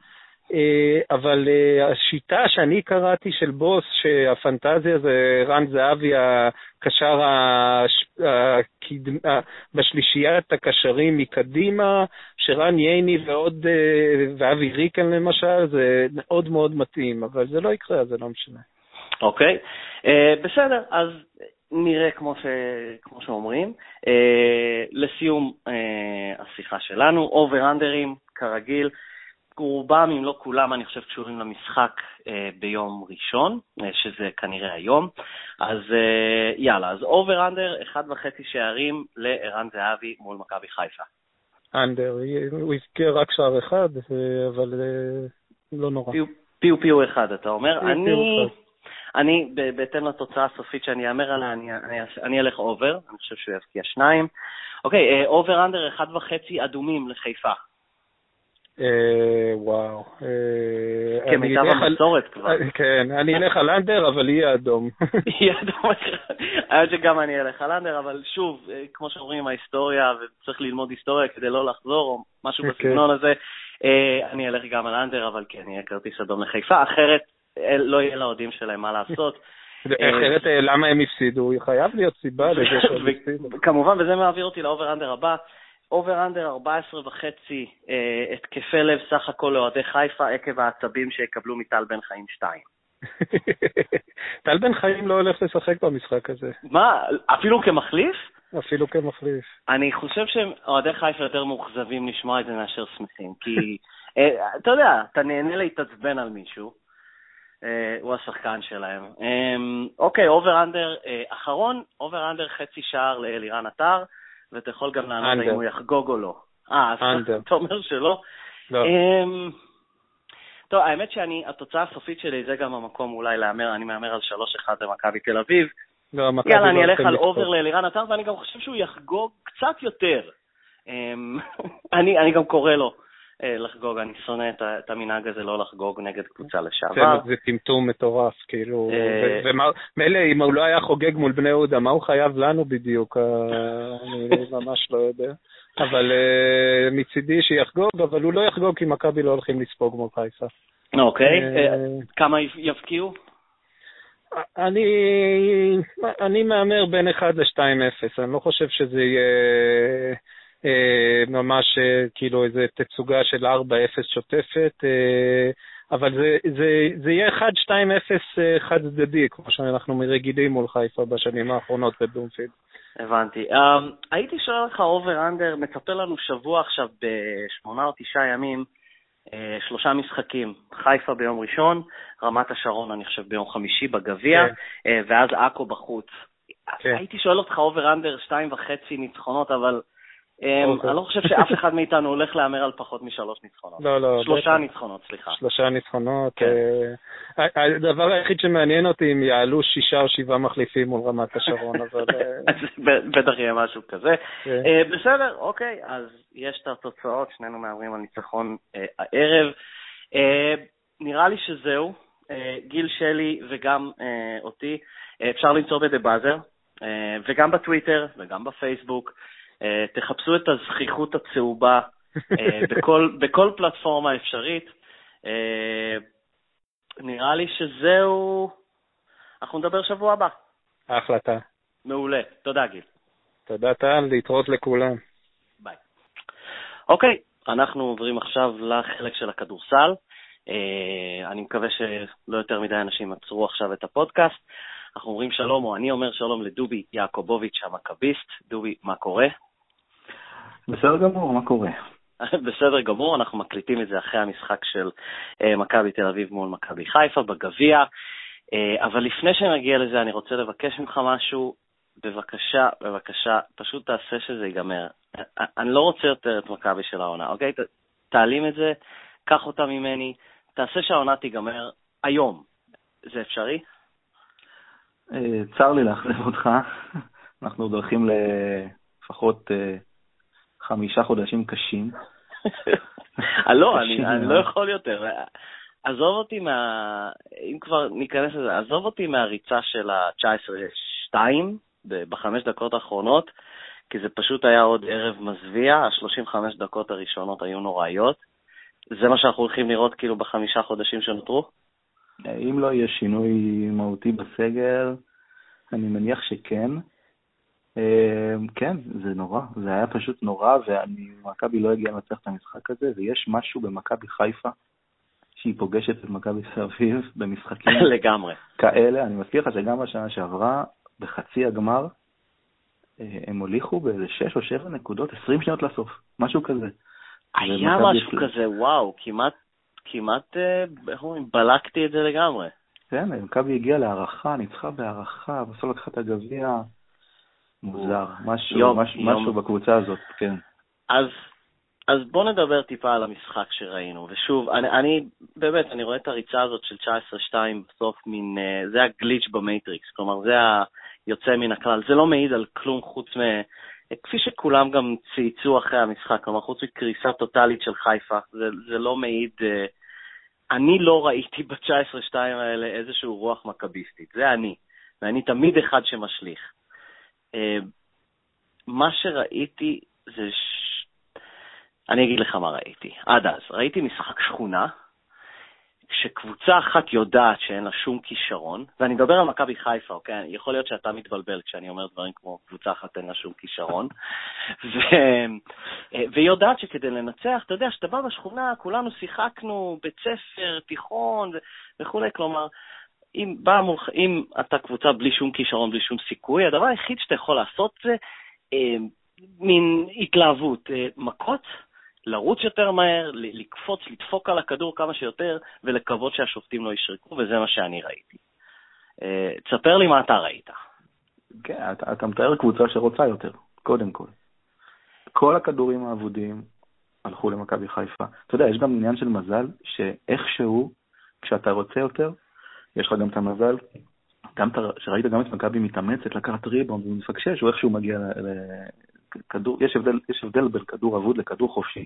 אבל אה, השיטה שאני קראתי של בוס, שהפנטזיה זה רן זהבי, הקשר בשלישיית הקשרים מקדימה, שרן ייני ועוד, אה, ואבי ריקן למשל, זה מאוד מאוד מתאים, אבל זה לא יקרה, זה לא משנה. אוקיי, okay. uh, בסדר, אז נראה כמו, ש... כמו שאומרים. אה, לסיום אה, השיחה שלנו, אובר-אנדרים, כרגיל, רובם, אם לא כולם, אני חושב, קשורים למשחק אה, ביום ראשון, אה, שזה כנראה היום. אז אה, יאללה, אז over-under, אחד וחצי שערים לערן זהבי מול מכבי חיפה. under, הוא הזכיר רק שער אחד, אבל אה, לא נורא. פיו פיו אחד, אתה אומר. פיו אני... פיו אחד. אני, בהתאם לתוצאה הסופית שאני אהמר עליה, אני, אני, אני אלך over, אני חושב שהוא יבקיע שניים. אוקיי, over under אחד וחצי אדומים לחיפה. אה, וואו. כמיטב אה, כן, המסורת כבר. אה, כן, אני אלך על under, אבל יהיה אדום. יהיה אדום. האמת שגם אני אלך על under, אבל שוב, כמו שאומרים, ההיסטוריה, וצריך ללמוד היסטוריה כדי לא לחזור, או משהו אוקיי. בסגנון הזה, אני אלך גם על under, אבל כן, יהיה כרטיס אדום לחיפה. אחרת, לא יהיה לאוהדים שלהם מה לעשות. אחרת, למה הם הפסידו? חייב להיות סיבה לזה שהם הפסידו. כמובן, וזה מעביר אותי ל over-under הבא. over-under 14 וחצי אה, התקפי לב סך הכל לאוהדי חיפה עקב העצבים שיקבלו מטל בן חיים 2. טל בן חיים לא הולך לשחק במשחק הזה. מה, אפילו כמחליף? אפילו כמחליף. אני חושב שאוהדי חיפה יותר מאוכזבים לשמוע את זה מאשר שמחים, כי אה, אתה יודע, אתה נהנה להתעצבן על מישהו, אה, הוא השחקן שלהם. אמ, אוקיי, over-under אה, אחרון, over-under חצי שער לאלירן עטר, ואתה יכול גם לענות אם הוא יחגוג או לא. אה, אז אתה אומר שלא? לא. אמ, טוב, האמת שאני, התוצאה הסופית שלי זה גם המקום אולי להמר, אני מהמר על 3-1 למכבי תל אביב. לא, יאללה, אני לא אלך על אובר לאלירן עטר, ואני גם חושב שהוא יחגוג קצת יותר. אמ, אני גם קורא לו לחגוג, אני שונא את המנהג הזה לא לחגוג נגד קבוצה לשעבר. זה טמטום מטורף, כאילו, אה, ומילא אם הוא לא היה חוגג מול בני יהודה, מה הוא חייב לנו בדיוק? אה, אני ממש לא יודע. אבל מצידי שיחגוג, אבל הוא לא יחגוג כי מכבי לא הולכים לספוג מול חיפה. אוקיי, כמה יבקיעו? אני, אני מהמר בין 1 ל-2-0, אני לא חושב שזה יהיה אה, ממש אה, כאילו איזה תצוגה של 4-0 שוטפת, אה, אבל זה, זה, זה יהיה 1-2-0 חד צדדי, כמו שאנחנו רגילים מול חיפה בשנים האחרונות בבלומפילד. הבנתי. אמ, הייתי שואל אותך over-under, מצפה לנו שבוע עכשיו בשמונה או תשעה ימים, אה, שלושה משחקים. חיפה ביום ראשון, רמת השרון, אני חושב, ביום חמישי בגביע, כן. אה, ואז עכו בחוץ. כן. הייתי שואל אותך over-under, שתיים וחצי ניצחונות, אבל. אני לא חושב שאף אחד מאיתנו הולך להמר על פחות משלוש ניצחונות. לא, לא. שלושה ניצחונות, סליחה. שלושה ניצחונות. כן. אה, הדבר היחיד שמעניין אותי אם יעלו שישה או שבעה מחליפים מול רמת השרון, אבל... אה, בטח יהיה משהו כזה. כן. אה, בסדר, אוקיי, אז יש את התוצאות, שנינו מהמרים על ניצחון הערב. נראה לי שזהו. גיל שלי וגם אותי, אפשר למצוא בדה באזר, וגם בטוויטר וגם בפייסבוק. אה, תחפשו את הזכיחות הצהובה אה, בכל, בכל פלטפורמה אפשרית. אה, נראה לי שזהו, אנחנו נדבר שבוע הבא. ההחלטה. מעולה. תודה, גיל. תודה, טל. להתראות לכולם. ביי. אוקיי, אנחנו עוברים עכשיו לחלק של הכדורסל. אני מקווה שלא יותר מדי אנשים עצרו עכשיו את הפודקאסט. אנחנו אומרים שלום, או אני אומר שלום לדובי יעקובוביץ' המכביסט. דובי, מה קורה? בסדר גמור, מה קורה? בסדר גמור, אנחנו מקליטים את זה אחרי המשחק של uh, מכבי תל אביב מול מכבי חיפה בגביע. Uh, אבל לפני שנגיע לזה, אני רוצה לבקש ממך משהו. בבקשה, בבקשה, פשוט תעשה שזה ייגמר. אני לא רוצה יותר את מכבי של העונה, אוקיי? ת, תעלים את זה, קח אותה ממני, תעשה שהעונה תיגמר היום. זה אפשרי? אה, צר לי לאכזב אותך. אנחנו הולכים לפחות חמישה חודשים קשים. אה, לא, אני לא יכול יותר. עזוב אותי מה... אם כבר ניכנס לזה, עזוב אותי מהריצה של ה-19-2 בחמש דקות האחרונות, כי זה פשוט היה עוד ערב מזוויע, ה-35 דקות הראשונות היו נוראיות. זה מה שאנחנו הולכים לראות כאילו בחמישה חודשים שנותרו? אם לא יהיה שינוי מהותי בסגל, אני מניח שכן. אמ, כן, זה נורא, זה היה פשוט נורא, ומכבי לא הגיעה לנצח את המשחק הזה, ויש משהו במכבי חיפה שהיא פוגשת את מכבי תל אביב במשחקים לגמרי. כאלה. אני מזכיר לך שגם בשנה שעברה, בחצי הגמר, אה, הם הוליכו באיזה 6 או 7 נקודות, 20 שניות לסוף, משהו כזה. היה משהו כזה, וואו, כמעט, כמעט, אה, איך אומרים, בלקתי את זה לגמרי. כן, מכבי הגיעה להארכה, ניצחה בהארכה, בסוף לקחה את הגביע. מוזר, משהו, יום, משהו, יום. משהו בקבוצה הזאת, כן. אז, אז בוא נדבר טיפה על המשחק שראינו. ושוב, אני, אני באמת, אני רואה את הריצה הזאת של 19-2 בסוף מין, אה, זה ה glitch ב matrix, כלומר, זה היוצא מן הכלל. זה לא מעיד על כלום חוץ מ... כפי שכולם גם צייצו אחרי המשחק, כלומר, חוץ מקריסה טוטאלית של חיפה, זה, זה לא מעיד... אה, אני לא ראיתי ב-19-2 האלה איזושהי רוח מכביסטית, זה אני, ואני תמיד אחד שמשליך. אה, מה שראיתי זה... ש... אני אגיד לך מה ראיתי. עד אז, ראיתי משחק שכונה, כשקבוצה אחת יודעת שאין לה שום כישרון, ואני מדבר על מכבי חיפה, אוקיי? יכול להיות שאתה מתבלבל כשאני אומר דברים כמו קבוצה אחת אין לה שום כישרון, ו... אה, והיא יודעת שכדי לנצח, אתה יודע, כשאתה בא בשכונה, כולנו שיחקנו בית ספר, תיכון וכולי, כלומר, אם, בא מול, אם אתה קבוצה בלי שום כישרון, בלי שום סיכוי, הדבר היחיד שאתה יכול לעשות זה אה, מין התלהבות, אה, מכות, לרוץ יותר מהר, לקפוץ, לדפוק על הכדור כמה שיותר, ולקוות שהשופטים לא ישרקו, וזה מה שאני ראיתי. אה, תספר לי מה אתה ראית. כן, אתה, אתה מתאר קבוצה שרוצה יותר, קודם כל. כל הכדורים האבודים הלכו למכבי חיפה. אתה יודע, יש גם עניין של מזל, שאיכשהו, כשאתה רוצה יותר, יש לך גם את המזל, גם שראית גם את מכבי מתאמצת לקחת ריבון ומפקשש, הוא איכשהו מגיע לכדור, יש הבדל, יש הבדל בין כדור אבוד לכדור חופשי.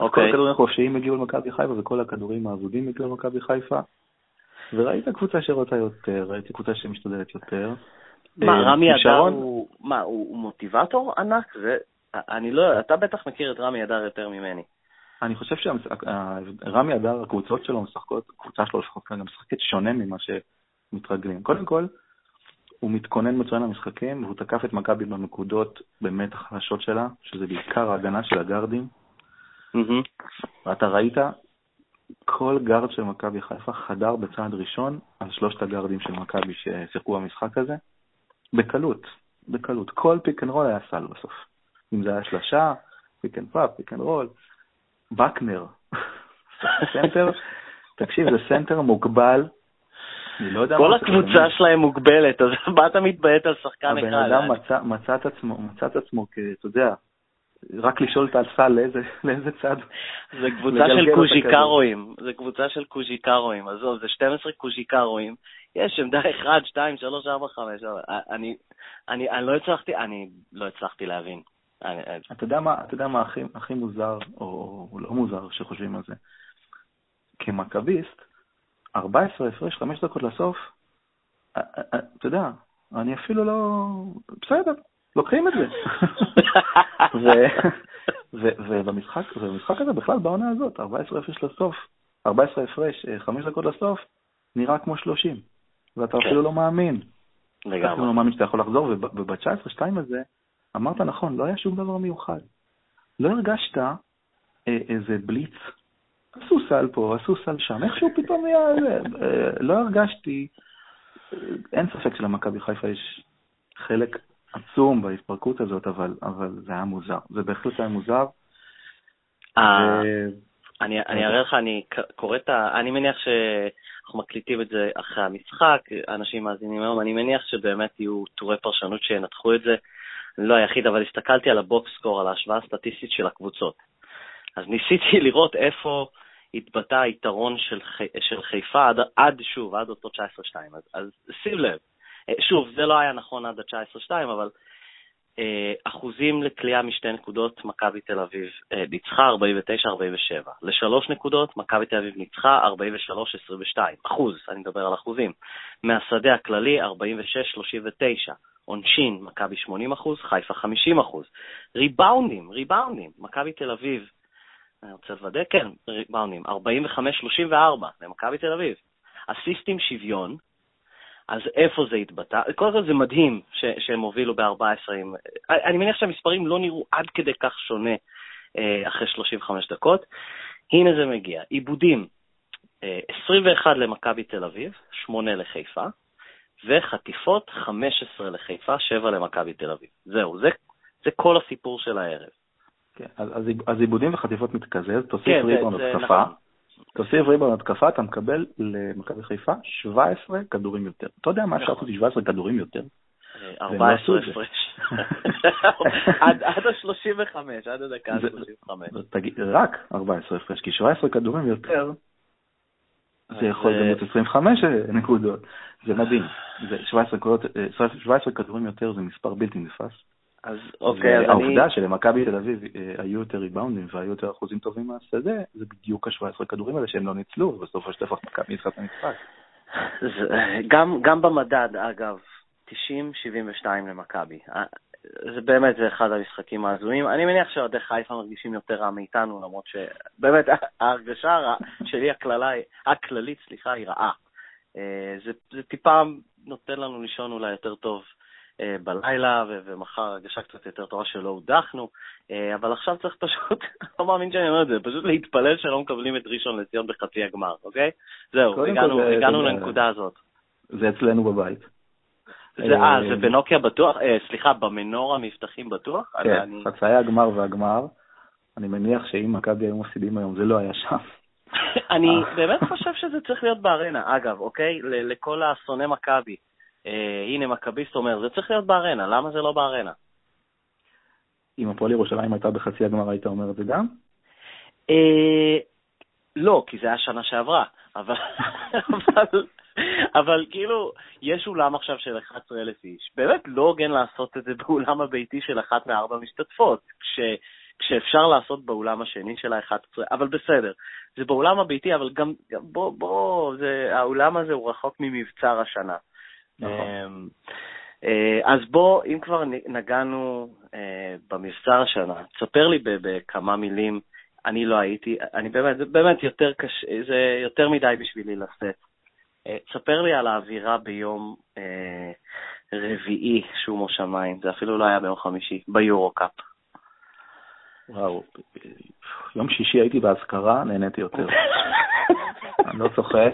אוקיי. כל הכדורים החופשיים הגיעו למכבי חיפה וכל הכדורים האבודים הגיעו למכבי חיפה. וראית קבוצה שרוצה יותר, ראיתי קבוצה שמשתדלת יותר. מה, אה, רמי אדר הוא, מה, הוא מוטיבטור ענק? זה, אני לא, אתה בטח מכיר את רמי אדר יותר ממני. אני חושב שרמי אדר, הקבוצות שלו משחקות, הקבוצה שלו לפחות כרגע משחקת שונה ממה שמתרגלים. קודם כל, הוא מתכונן מצוין למשחקים, והוא תקף את מכבי בנקודות באמת החלשות שלה, שזה בעיקר ההגנה של הגארדים. ואתה ראית, כל גארד של מכבי חיפה חדר בצעד ראשון על שלושת הגארדים של מכבי ששיחקו במשחק הזה, בקלות, בקלות. כל pick and roll היה סל בסוף. אם זה היה שלושה, pick and pop, pick and roll, בקנר. סנטר, תקשיב, זה סנטר מוגבל. אני לא יודע כל הקבוצה שלהם מוגבלת, אז מה אתה מתביית על שחקן אחד? הבן אדם מצא את עצמו, מצא את עצמו, אתה יודע, רק לשאול את הסל לאיזה צד. זה קבוצה של קוז'יקרואים, זה קבוצה של קוז'יקרואים, עזוב, זה 12 קוז'יקרואים, יש עמדה 1, 2, 3, 4, 5, אני, אני, אני לא הצלחתי, אני לא הצלחתי להבין. אתה יודע מה, אתה יודע מה הכי, הכי מוזר, או, או לא מוזר שחושבים על זה? כמכביסט, 14 הפרש, 5 דקות לסוף, אתה יודע, אני אפילו לא... בסדר, לוקחים את זה. ובמשחק, ובמשחק הזה, בכלל בעונה הזאת, 14 הפרש לסוף, 14 הפרש, 5 דקות לסוף, נראה כמו 30, ואתה כן. אפילו לא מאמין. לגמרי. אתה אפילו לא מאמין שאתה יכול לחזור, וב-19-2 הזה, אמרת נכון, לא היה שום דבר מיוחד. לא הרגשת אה, איזה בליץ עשו סל פה, עשו סל שם, איכשהו פתאום היה... אה, לא הרגשתי, אה, אין ספק שלמכבי חיפה יש חלק עצום בהתפרקות הזאת, אבל, אבל זה היה מוזר. זה בהחלט היה מוזר. אני, אני אראה לך, אני קורא את ה... אני מניח שאנחנו מקליטים את זה אחרי המשחק, אנשים מאזינים היום, אני מניח שבאמת יהיו טורי פרשנות שינתחו את זה. אני לא היחיד, אבל הסתכלתי על הבוקסקור, על ההשוואה הסטטיסטית של הקבוצות. אז ניסיתי לראות איפה התבטא היתרון של, חי... של חיפה עד, עד, שוב, עד אותו 19-2. אז, אז שים לב, אה, שוב, זה לא היה נכון עד ה-19-2, אבל אה, אחוזים לקליעה משתי נקודות, מכבי תל אביב אה, ניצחה 49-47. לשלוש נקודות, מכבי תל אביב ניצחה 43-22. אחוז, אני מדבר על אחוזים. מהשדה הכללי, 46-39. עונשין, מכבי 80 אחוז, חיפה 50 אחוז. ריבאונדים, ריבאונדים, מכבי תל אביב, אני רוצה לוודא, כן, ריבאונדים, 45-34 למכבי תל אביב. אסיסטים שוויון, אז איפה זה התבטא? קודם כל זה מדהים ש- שהם הובילו ב-14. עם... אני מניח שהמספרים לא נראו עד כדי כך שונה אה, אחרי 35 דקות. הנה זה מגיע. עיבודים, אה, 21 למכבי תל אביב, 8 לחיפה, וחטיפות, 15 לחיפה, 7 למכבי תל אביב. זהו, זה, זה כל הסיפור של הערב. כן, אז, אז עיבודים וחטיפות מתקזז, תוסיף כן, ריבון התקפה. נכון. תוסיף ריבון התקפה, אתה מקבל למכבי חיפה 17 כדורים יותר. אתה יודע מה אפשר לעשות עם 17 כדורים יותר? 14 לא הפרש. עד ה-35, עד הדקה ה-35. רק 14 הפרש, כי 17 כדורים יותר, זה יכול להיות 25 נקודות. זה מדהים. 17 כדורים יותר זה מספר בלתי נתפס. אז אוקיי, אז אני... העובדה שלמכבי תל אביב אה, היו יותר ריבאונדים והיו יותר אחוזים טובים מהשדה, זה בדיוק ה-17 כדורים האלה שהם לא ניצלו, ובסופו של דבר מכבי ניצחה את המשחק. גם, גם במדד, אגב, 90-72 למכבי. זה באמת, זה אחד המשחקים ההזויים. אני מניח שאוהדי חיפה מרגישים יותר רע מאיתנו, למרות שבאמת ההרגשה שלי הכללה, הכללית, סליחה, היא רעה. אה, זה, זה טיפה נותן לנו לישון אולי יותר טוב אה, בלילה, ומחר הרגשה קצת יותר טובה שלא הודחנו, אה, אבל עכשיו צריך פשוט, לא מאמין שאני אומר את זה, פשוט להתפלל שלא מקבלים את ראשון לציון בחצי הגמר, אוקיי? זהו, הגענו, זה, הגענו זה, לנקודה הזאת. זה אצלנו בבית. זה, אה, זה בנוקיה בטוח? סליחה, במנור המבטחים בטוח? כן, אני... חצאי הגמר והגמר. אני מניח שאם מכבי היו מפסידים היום, זה לא היה שם. אני באמת חושב שזה צריך להיות בארנה, אגב, אוקיי? לכל האסוני מכבי. אה, הנה מכביסט אומר, זה צריך להיות בארנה, למה זה לא בארנה? אם הפועל ירושלים הייתה בחצי הגמר, היית אומר את זה גם? אה, לא, כי זה היה שנה שעברה, אבל, אבל, אבל כאילו, יש אולם עכשיו של 11,000 איש. באמת לא הוגן לעשות את זה באולם הביתי של אחת מארבע משתתפות, כש, כשאפשר לעשות באולם השני של ה-11, אבל בסדר. זה באולם הביתי, אבל גם, גם בוא, בוא, זה, האולם הזה הוא רחוק ממבצר השנה. נכון. אמ, אה, אז בוא, אם כבר נגענו אה, במבצר השנה, תספר לי בכמה מילים, אני לא הייתי, אני באמת, זה באמת יותר קשה, זה יותר מדי בשבילי לשאת. אה, תספר לי על האווירה ביום רביעי, שומו שמיים, זה אפילו לא היה ביום חמישי, ביורו-קאפ. וואו, יום שישי הייתי באזכרה, נהניתי יותר. אני לא צוחק.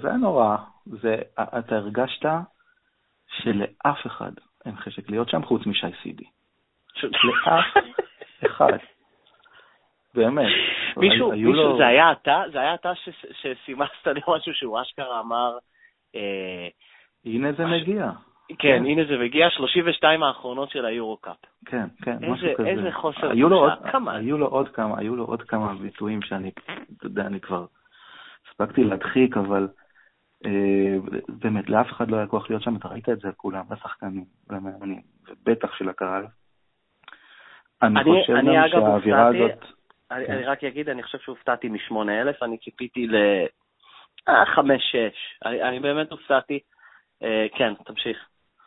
זה היה נורא. זה, אתה הרגשת שלאף אחד אין חשק להיות שם חוץ משי סידי. לאף אחד. באמת. מישהו, מישהו, לו... זה היה אתה? זה היה אתה שסימסת לי משהו שהוא אשכרה אמר... אה, הנה זה מגיע. כן, כן, הנה זה מגיע, 32 האחרונות של היורו-קאפ. כן, כן, משהו כזה. איזה חוסר היו לו, עוד, היו לו עוד כמה, היו לו עוד כמה ביטויים שאני, אתה יודע, אני כבר הספקתי להדחיק, אבל אה, באמת, לאף אחד לא היה כוח להיות שם, אתה ראית את זה כולם, לשחקנים, למאמנים, ובטח של הקהל. אני, אני חושב גם שהאווירה הזאת... אני, כן. אני רק אגיד, אני חושב שהופתעתי מ-8,000, אני ציפיתי ל-5-6. אני, אני באמת הופתעתי. אה, כן, תמשיך.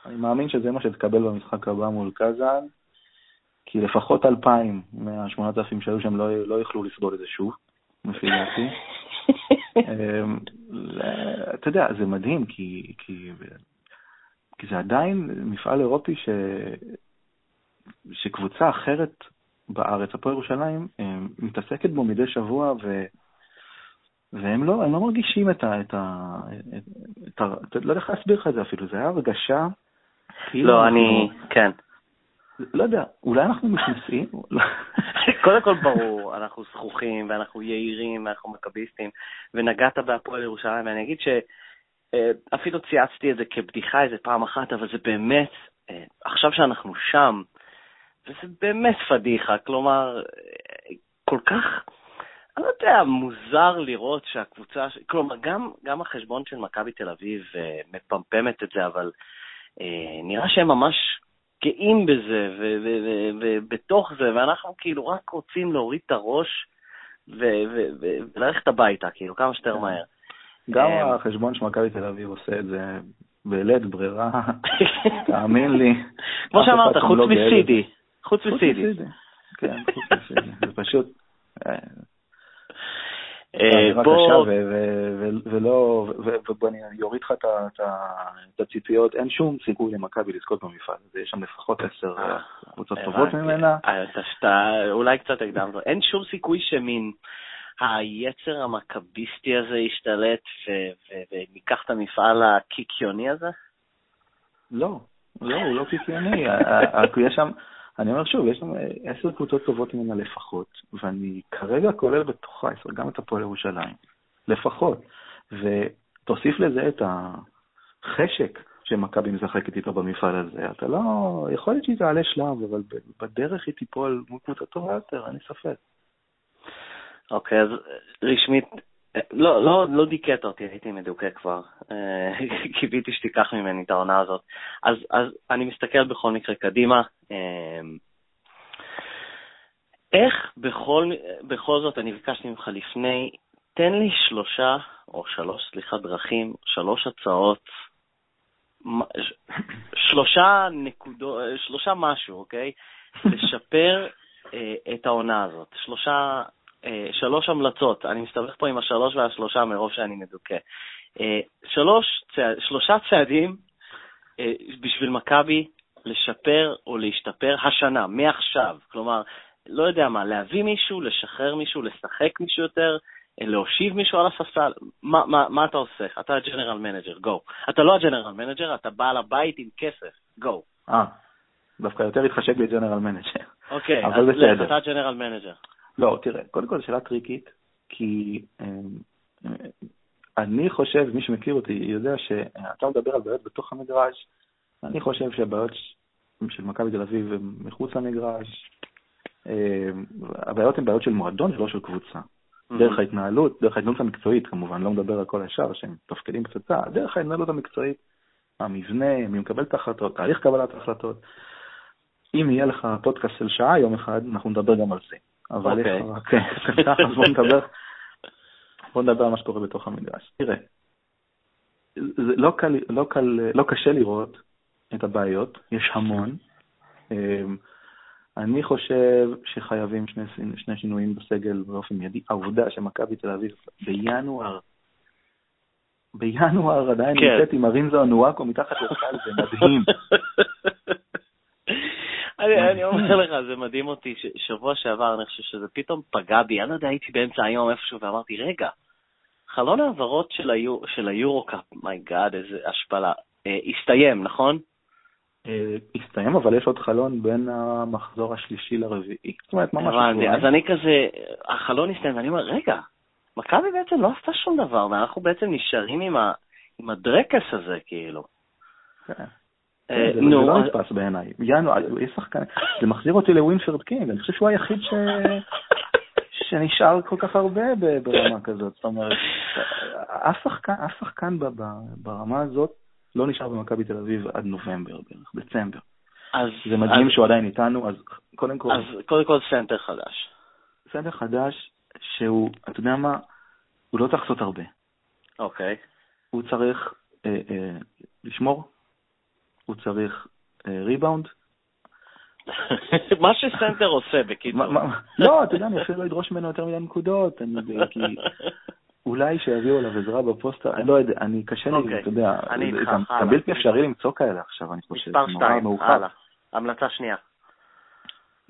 אני מאמין שזה מה שתקבל במשחק הבא מול קזאן, כי לפחות 2,000 מה-8,000 שהיו שם לא, לא יוכלו לסבול את זה שוב, לפי דעתי. אמ, אתה יודע, זה מדהים, כי, כי, כי זה עדיין מפעל אירופי ש, שקבוצה אחרת בארץ, הפועל ירושלים, מתעסקת בו מדי שבוע, ו... והם לא, לא מרגישים את ה... את ה... את ה... לא יודע איך להסביר לך את זה אפילו, זה היה הרגשה. לא, אני... כן. לא יודע, אולי אנחנו מתנשאים? קודם כל ברור, אנחנו זכוכים ואנחנו יהירים ואנחנו מכביסטים, ונגעת בהפועל ירושלים, ואני אגיד שאפילו אה, צייצתי את זה כבדיחה איזה פעם אחת, אבל זה באמת, אה, עכשיו שאנחנו שם, וזה באמת פדיחה, כלומר, אה, כל כך, אני לא יודע, מוזר לראות שהקבוצה, כלומר, גם, גם החשבון של מכבי תל אביב מפמפמת את זה, אבל נראה שהם ממש גאים בזה, ובתוך זה, ואנחנו כאילו רק רוצים להוריד את הראש וללכת הביתה, כאילו, כמה שיותר כן. מהר. גם אמ, החשבון של מכבי תל אביב עושה את זה בלית ברירה, תאמין לי. כמו שאמרת, חוץ לא מסידי. חוץ מסידי. כן, חוץ מסידי. זה פשוט... אה, אה, בוא... ולא, ובוא אני אוריד לך את הציפיות, אין שום סיכוי למכבי לזכות במפעל הזה, יש שם לפחות עשר אה, קבוצות טובות ממנה. אולי קצת הקדמת, אין שום סיכוי שמין... היצר המכביסטי הזה ישתלט וניקח את המפעל הקיקיוני הזה? לא, לא, הוא לא קיקיוני. יש שם, אני אומר שוב, יש שם עשר קבוצות טובות ממנה לפחות, ואני כרגע כולל בתוכה גם את הפועל ירושלים, לפחות. ותוסיף לזה את החשק שמכבי משחקת איתו במפעל הזה. אתה לא, יכול להיות שהיא תעלה שלב, אבל בדרך היא תיפול מול קבוצה טובה יותר, אין לי ספק. אוקיי, אז רשמית, לא, לא, לא דיכאת אותי, הייתי מדוכא כבר. אה, קיוויתי שתיקח ממני את העונה הזאת. אז, אז אני מסתכל בכל מקרה קדימה. אה, איך בכל, בכל זאת, אני ביקשתי ממך לפני, תן לי שלושה, או שלוש, סליחה, דרכים, שלוש הצעות, שלושה נקודות, שלושה משהו, אוקיי? לשפר אה, את העונה הזאת. שלושה אה, שלוש המלצות, אני מסתבך פה עם השלוש והשלושה מרוב שאני מדוכא. אה, שלוש, צעד, שלושה צעדים אה, בשביל מכבי לשפר או להשתפר השנה, מעכשיו. כלומר, לא יודע מה, להביא מישהו, לשחרר מישהו, לשחק מישהו יותר, להושיב מישהו על הספסל, מה, מה, מה אתה עושה? אתה ה general manager, go. אתה לא ה general manager, אתה בעל הבית עם כסף, go. אה, דווקא יותר התחשק לי general manager. אוקיי, אז לך, אתה general manager. לא, תראה, קודם כל שאלה טריקית, כי אמ, אני חושב, מי שמכיר אותי יודע שאתה מדבר על בעיות בתוך המגרש, אני חושב שהבעיות של מכבי תל אביב הן מחוץ למגרש. אמ, הבעיות הן בעיות של מועדון ולא של קבוצה. Mm-hmm. דרך ההתנהלות, דרך ההתנהלות המקצועית כמובן, לא מדבר על כל השאר שהם תפקידים פצצה, דרך ההתנהלות המקצועית, המבנה, מי מקבל את ההחלטות, תהליך קבלת ההחלטות. אם יהיה לך פודקאסט של שעה יום אחד, אנחנו נדבר גם על זה. אבל יש לך רק... אז בוא נדבר, בוא נדבר על מה שקורה בתוך המדרש. תראה, זה לא, קל, לא, קל, לא קשה לראות את הבעיות, יש המון. אמ, אני חושב שחייבים שני, שני שינויים בסגל באופן מיידי. העובדה שמכבי תל אביב בינואר, בינואר עדיין כן. נמצאת עם ארינזו אנואקו מתחת לסל, זה מדהים. אני, אני אומר לך, זה מדהים אותי, שבוע שעבר אני חושב שזה פתאום פגע בי, אני לא יודע, הייתי באמצע היום איפשהו ואמרתי, רגע, חלון העברות של, היור, של היורו-קאפ, מי גאד, איזה השפלה, אה, הסתיים, נכון? אה, הסתיים, אבל יש עוד חלון בין המחזור השלישי לרביעי. זאת אומרת, ממש... הבנתי, אז אני כזה, החלון הסתיים, ואני אומר, רגע, מכבי בעצם לא עשתה שום דבר, ואנחנו בעצם נשארים עם, ה, עם הדרקס הזה, כאילו. כן. אה, זה לא נתפס בעיניי. ינואר, יש שחקן, זה מחזיר אותי לווינפרד קינג, אני חושב שהוא היחיד ש... שנשאר כל כך הרבה ברמה כזאת. זאת אומרת, אף שחקן, אף שחקן ברמה הזאת לא נשאר במכבי תל אביב עד נובמבר בערך, דצמבר. אז, זה מדהים אז, שהוא עדיין איתנו, אז קודם כל... אז קודם כל סנטר חדש. סנטר חדש שהוא, אתה יודע מה, הוא לא צריך לעשות הרבה. אוקיי. הוא צריך אה, אה, לשמור הוא צריך ריבאונד. אה, מה שסנטר עושה, בקיצור. לא, אתה יודע, אני אפילו לא אדרוש ממנו יותר מדי נקודות, כי אולי שיביאו עליו עזרה בפוסטר, אני לא יודע, אני קשה לי, אוקיי. אתה יודע, זה בלתי אפשרי למצוא כאלה עכשיו, אני חושב. מספר שתיים, הלאה. המלצה שנייה.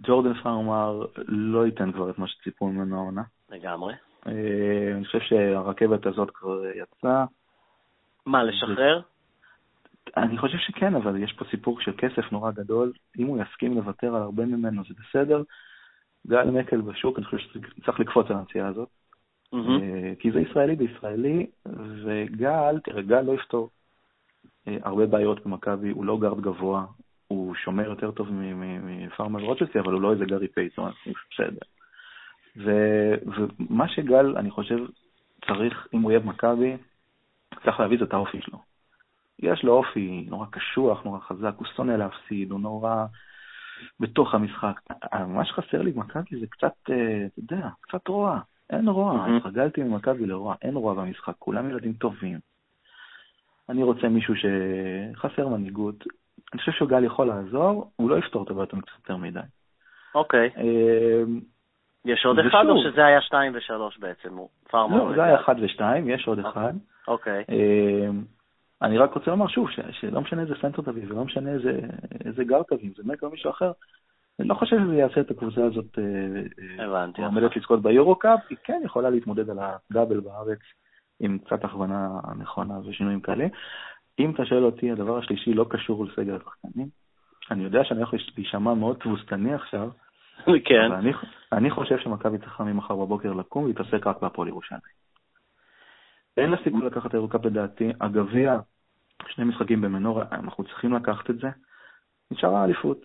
ג'ורדן פארמר לא ייתן כבר את מה שציפו ממנו העונה. לגמרי. אה, אני חושב שהרכבת הזאת כבר יצאה. מה, לשחרר? אני חושב שכן, אבל יש פה סיפור של כסף נורא גדול. אם הוא יסכים לוותר על הרבה ממנו, זה בסדר. גל מקל בשוק, אני חושב שצריך לקפוץ על הנסיעה הזאת. Mm-hmm. כי זה ישראלי בישראלי, וגל, תראה, גל לא יפתור אה, הרבה בעיות במכבי, הוא לא גארד גבוה, הוא שומר יותר טוב מפארמר ורוצ'סטי, אבל הוא לא איזה גארי פייטון, בסדר. ומה שגל, אני חושב, צריך, אם הוא יהיה במכבי, צריך להביא את האופי שלו. יש לו אופי נורא קשוח, נורא חזק, הוא שונא להפסיד, הוא נורא בתוך המשחק. מה שחסר לי במכבי זה קצת, אה, אתה יודע, קצת רוע. אין רוע, התרגלתי ממכבי לרוע, אין רוע במשחק, כולם ילדים טובים. אני רוצה מישהו שחסר מנהיגות. אני חושב שגל יכול לעזור, הוא לא יפתור את הבעיות קצת יותר מדי. אוקיי. אמ, יש עוד אחד או שזה היה שתיים ושלוש בעצם? לא, זה היה אחד ושתיים, יש עוד אחד. אוקיי. אני רק רוצה לומר שוב, שלא משנה איזה סנטר תביא ולא משנה איזה גארד תביא, זה מק או מישהו אחר, אני לא חושב שזה יעשה את הקבוצה הזאת אה, הבנתי. עומדת לזכות ביורו-קאפ, היא כן יכולה להתמודד על הדאבל בארץ עם קצת הכוונה נכונה ושינויים כאלה. אם אתה שואל אותי, הדבר השלישי לא קשור לסגל השחקנים. אני יודע שאני הולך להישמע מאוד תבוסתני עכשיו, כן. אבל אני, אני חושב שמכבי צריכה ממחר בבוקר לקום ולהתעסק רק בהפועל ירושלים. אין לה סיכוי לקחת את הירוקאפ לדעתי. הגביע, שני משחקים במנורה, אנחנו צריכים לקחת את זה. נשארה האליפות.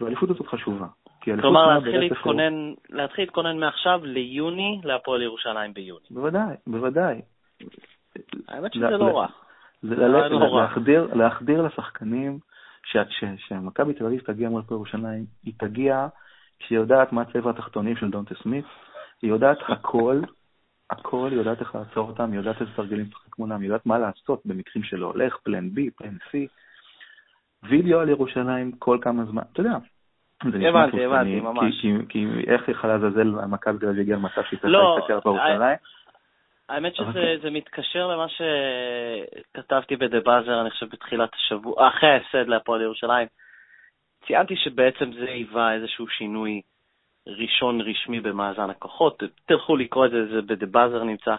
והאליפות הזאת חשובה. כלומר, להתחיל להתכונן, להתחיל להתכונן מעכשיו ליוני להפועל ירושלים ביוני. בוודאי, בוודאי. האמת שזה לא רע. זה לא להחדיר, להחדיר לשחקנים שמכבי תל אביב תגיע מול ירושלים, היא תגיע כשהיא יודעת מה צבע התחתונים של דונטה סמית, היא יודעת הכל, הכל, היא יודעת איך לעצור אותם, היא יודעת איזה תרגילים לשחק מולם, היא יודעת מה לעשות במקרים שלא הולך, פלן בי, פלן סי. וידאו על ירושלים כל כמה זמן, אתה יודע. הבנתי, הבנתי, ממש. כי איך יכול לעזאזל מכבי תל אביב הגיע למצב שהיא צריכה לא, להסתכל על ירושלים? האמת שזה מתקשר למה שכתבתי ב "The Buzzer", אני חושב, בתחילת השבוע, אחרי ההפסד להפועל ירושלים. ציינתי שבעצם זה היווה איזשהו שינוי ראשון רשמי במאזן הכוחות. תלכו לקרוא את זה, זה ב "The Buzzer" נמצא.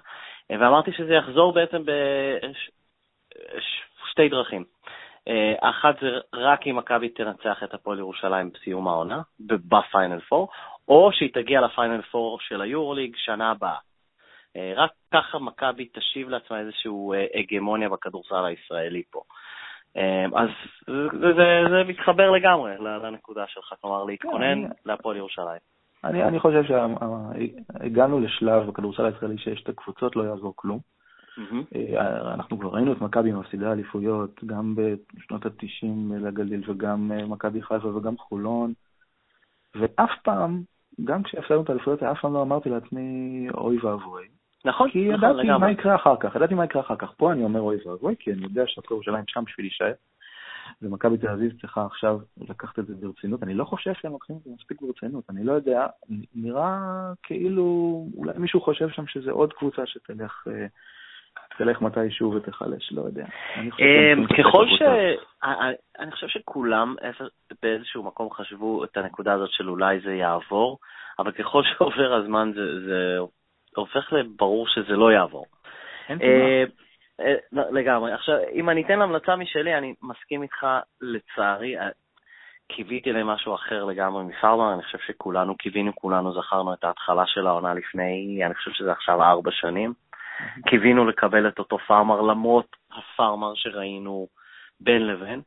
ואמרתי שזה יחזור בעצם בשתי דרכים. אה, אחת זה רק אם מכבי תנצח את הפועל ירושלים בסיום העונה, בפיינל פור, או שהיא תגיע לפיינל פור של היורוליג שנה הבאה. אה, רק ככה מכבי תשיב לעצמה איזושהי אה, הגמוניה בכדורסל הישראלי פה. אז זה, זה, זה מתחבר לגמרי לנקודה שלך, כלומר להתכונן כן, להפועל ירושלים. אני, אני חושב שהגענו לשלב בכדורסל הישראלי שיש את הקבוצות, לא יעזור כלום. אה, אנחנו כבר ראינו את מכבי מפסידי אליפויות, גם בשנות ה-90 לגליל וגם אה, מכבי חיפה וגם חולון, ואף פעם, גם כשהפסדנו את האליפויות, אף פעם לא אמרתי לעצמי אוי ואבוי. נכון, כי נכון, ידעתי מה יקרה אחר כך, ידעתי מה יקרה אחר כך. פה אני אומר אוי ואבוי, כי אני יודע שהפועל ירושלים שם בשביל להישאר, ומכבי תל אביב צריכה עכשיו לקחת את זה ברצינות. אני לא חושב שהם לוקחים את זה מספיק ברצינות, אני לא יודע, נראה כאילו, אולי מישהו חושב שם שזה עוד קבוצה שתלך... אה, תלך מתישהו ותחלש, לא יודע. אמ, ככל ש... אני חושב שכולם באיזשהו מקום חשבו את הנקודה הזאת של אולי זה יעבור, אבל ככל שעובר הזמן זה הופך לברור שזה לא יעבור. אין אה, אה, לגמרי. עכשיו, אם אני אתן המלצה משלי, אני מסכים איתך, לצערי, אה, קיוויתי למשהו אחר לגמרי מפארמר, אני חושב שכולנו קיווינו, כולנו זכרנו את ההתחלה של העונה לפני, אני חושב שזה עכשיו ארבע שנים. קיווינו לקבל את אותו פארמר למרות הפארמר שראינו בין לבין.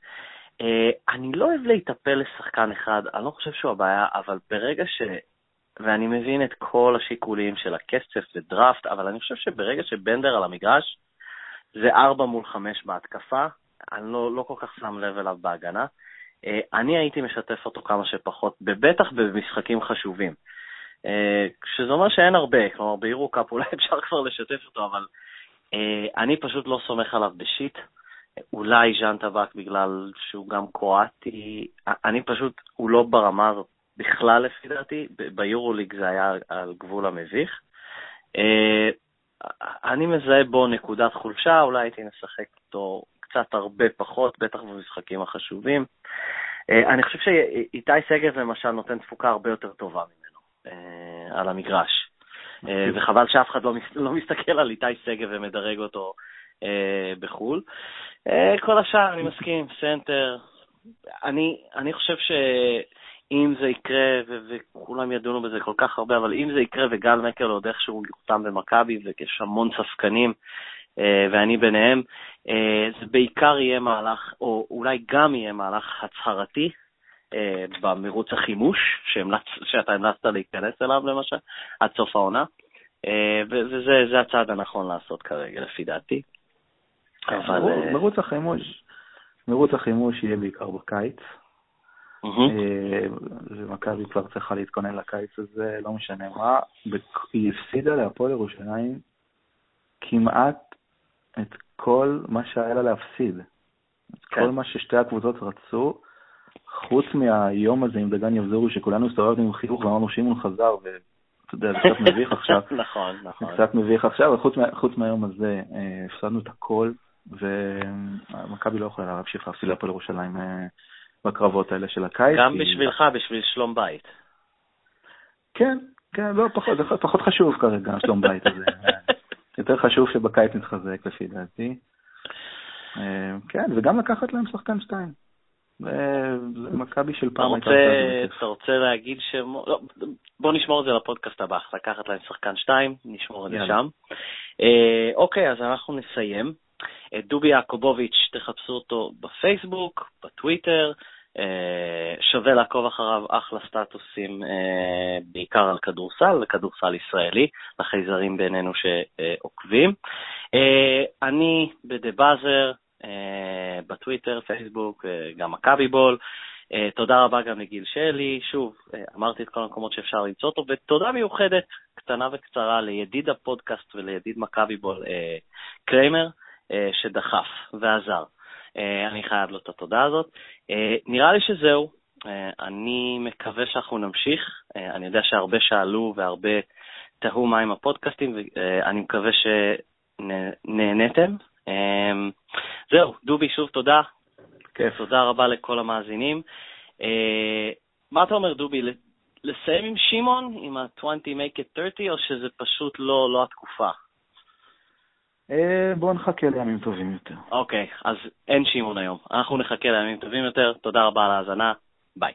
אה, אני לא אוהב להיטפל לשחקן אחד, אני לא חושב שהוא הבעיה, אבל ברגע ש... ואני מבין את כל השיקולים של הכסף ודראפט, אבל אני חושב שברגע שבנדר על המגרש, זה ארבע מול חמש בהתקפה, אני לא, לא כל כך שם לב אליו בהגנה. אה, אני הייתי משתף אותו כמה שפחות, בטח במשחקים חשובים. אה, שזה אומר שאין הרבה, כלומר ביורו קאפ אולי אפשר כבר לשתף אותו, אבל אה, אני פשוט לא סומך עליו בשיט. אולי ז'אן טבק בגלל שהוא גם קרואטי, אני פשוט, הוא לא ברמה הזאת בכלל לפי דעתי, ביורוליג זה היה על גבול המביך. אה, אני מזהה בו נקודת חולשה, אולי הייתי משחק איתו קצת הרבה פחות, בטח במשחקים החשובים. אני חושב שאיתי שגב למשל נותן תפוקה הרבה יותר טובה ממנו על המגרש. וחבל שאף אחד לא, לא מסתכל על איתי שגב ומדרג אותו בחו"ל. כל השאר, אני מסכים, סנטר. אני, אני חושב שאם זה יקרה, וכולם ידונו בזה כל כך הרבה, אבל אם זה יקרה וגל מקל עוד איכשהו יוחתם במכבי, ויש המון ספקנים, אה, ואני ביניהם, אה, זה בעיקר יהיה מהלך, או אולי גם יהיה מהלך הצהרתי, אה, במרוץ החימוש, שהמלצ, שאתה המלצת להיכנס אליו למשל, עד סוף העונה, וזה הצעד הנכון לעשות כרגע, לפי דעתי. כן, אבל... מרוץ החימוש, מרוץ החימוש יהיה בעיקר בקיץ. ומכבי כבר צריכה להתכונן לקיץ הזה, לא משנה מה. היא הפסידה להפועל ירושלים כמעט את כל מה שהיה לה להפסיד. את כן. כל מה ששתי הקבוצות רצו, חוץ מהיום הזה עם דגן יבזורי, שכולנו הסתובבנו עם חיוך ואמרנו שמעון חזר, ואתה יודע, זה קצת מביך עכשיו. נכון, נכון. זה קצת מביך עכשיו, אבל חוץ מהיום הזה, אה, הפסדנו את הכל, ומכבי לא יכולה להמשיך להפסיד להפועל ירושלים אה, בקרבות האלה של הקיץ. גם בשבילך, בשביל שלום בית. כן, כן, לא, פחות, זה פחות חשוב כרגע, שלום בית הזה. יותר חשוב שבקיץ נתחזק לפי דעתי. אה, כן, וגם לקחת להם שחקן שתיים. מכבי של פעם הייתה... אתה רוצה להגיד ש... לא, בוא נשמור את זה לפודקאסט הבא, לקחת להם שחקן שתיים, נשמור את זה שם. אה, אוקיי, אז אנחנו נסיים. דובי יעקובוביץ', תחפשו אותו בפייסבוק, בטוויטר, שווה לעקוב אחריו, אחלה סטטוסים, אה, בעיקר על כדורסל וכדורסל ישראלי, לחייזרים בינינו שעוקבים. אה, אני בדה באזר, בטוויטר, פייסבוק, גם מכבי בול. תודה רבה גם לגיל שלי, שוב, אמרתי את כל המקומות שאפשר למצוא אותו, ותודה מיוחדת, קטנה וקצרה, לידיד הפודקאסט ולידיד מכבי בול, קריימר, שדחף ועזר. אה, אני חייב לו את התודה הזאת. אה, נראה לי שזהו. אה, אני מקווה שאנחנו נמשיך. אני יודע שהרבה שאלו והרבה תהו מה עם הפודקאסטים, ואני מקווה שנהניתם. זהו, דובי, שוב תודה. כיף. תודה רבה לכל המאזינים. מה אתה אומר, דובי? לסיים עם שמעון, עם ה-20 make it 30, או שזה פשוט לא, לא התקופה? אה, בואו נחכה לימים טובים יותר. אוקיי, אז אין שמעון היום. אנחנו נחכה לימים טובים יותר. תודה רבה על ההאזנה. ביי.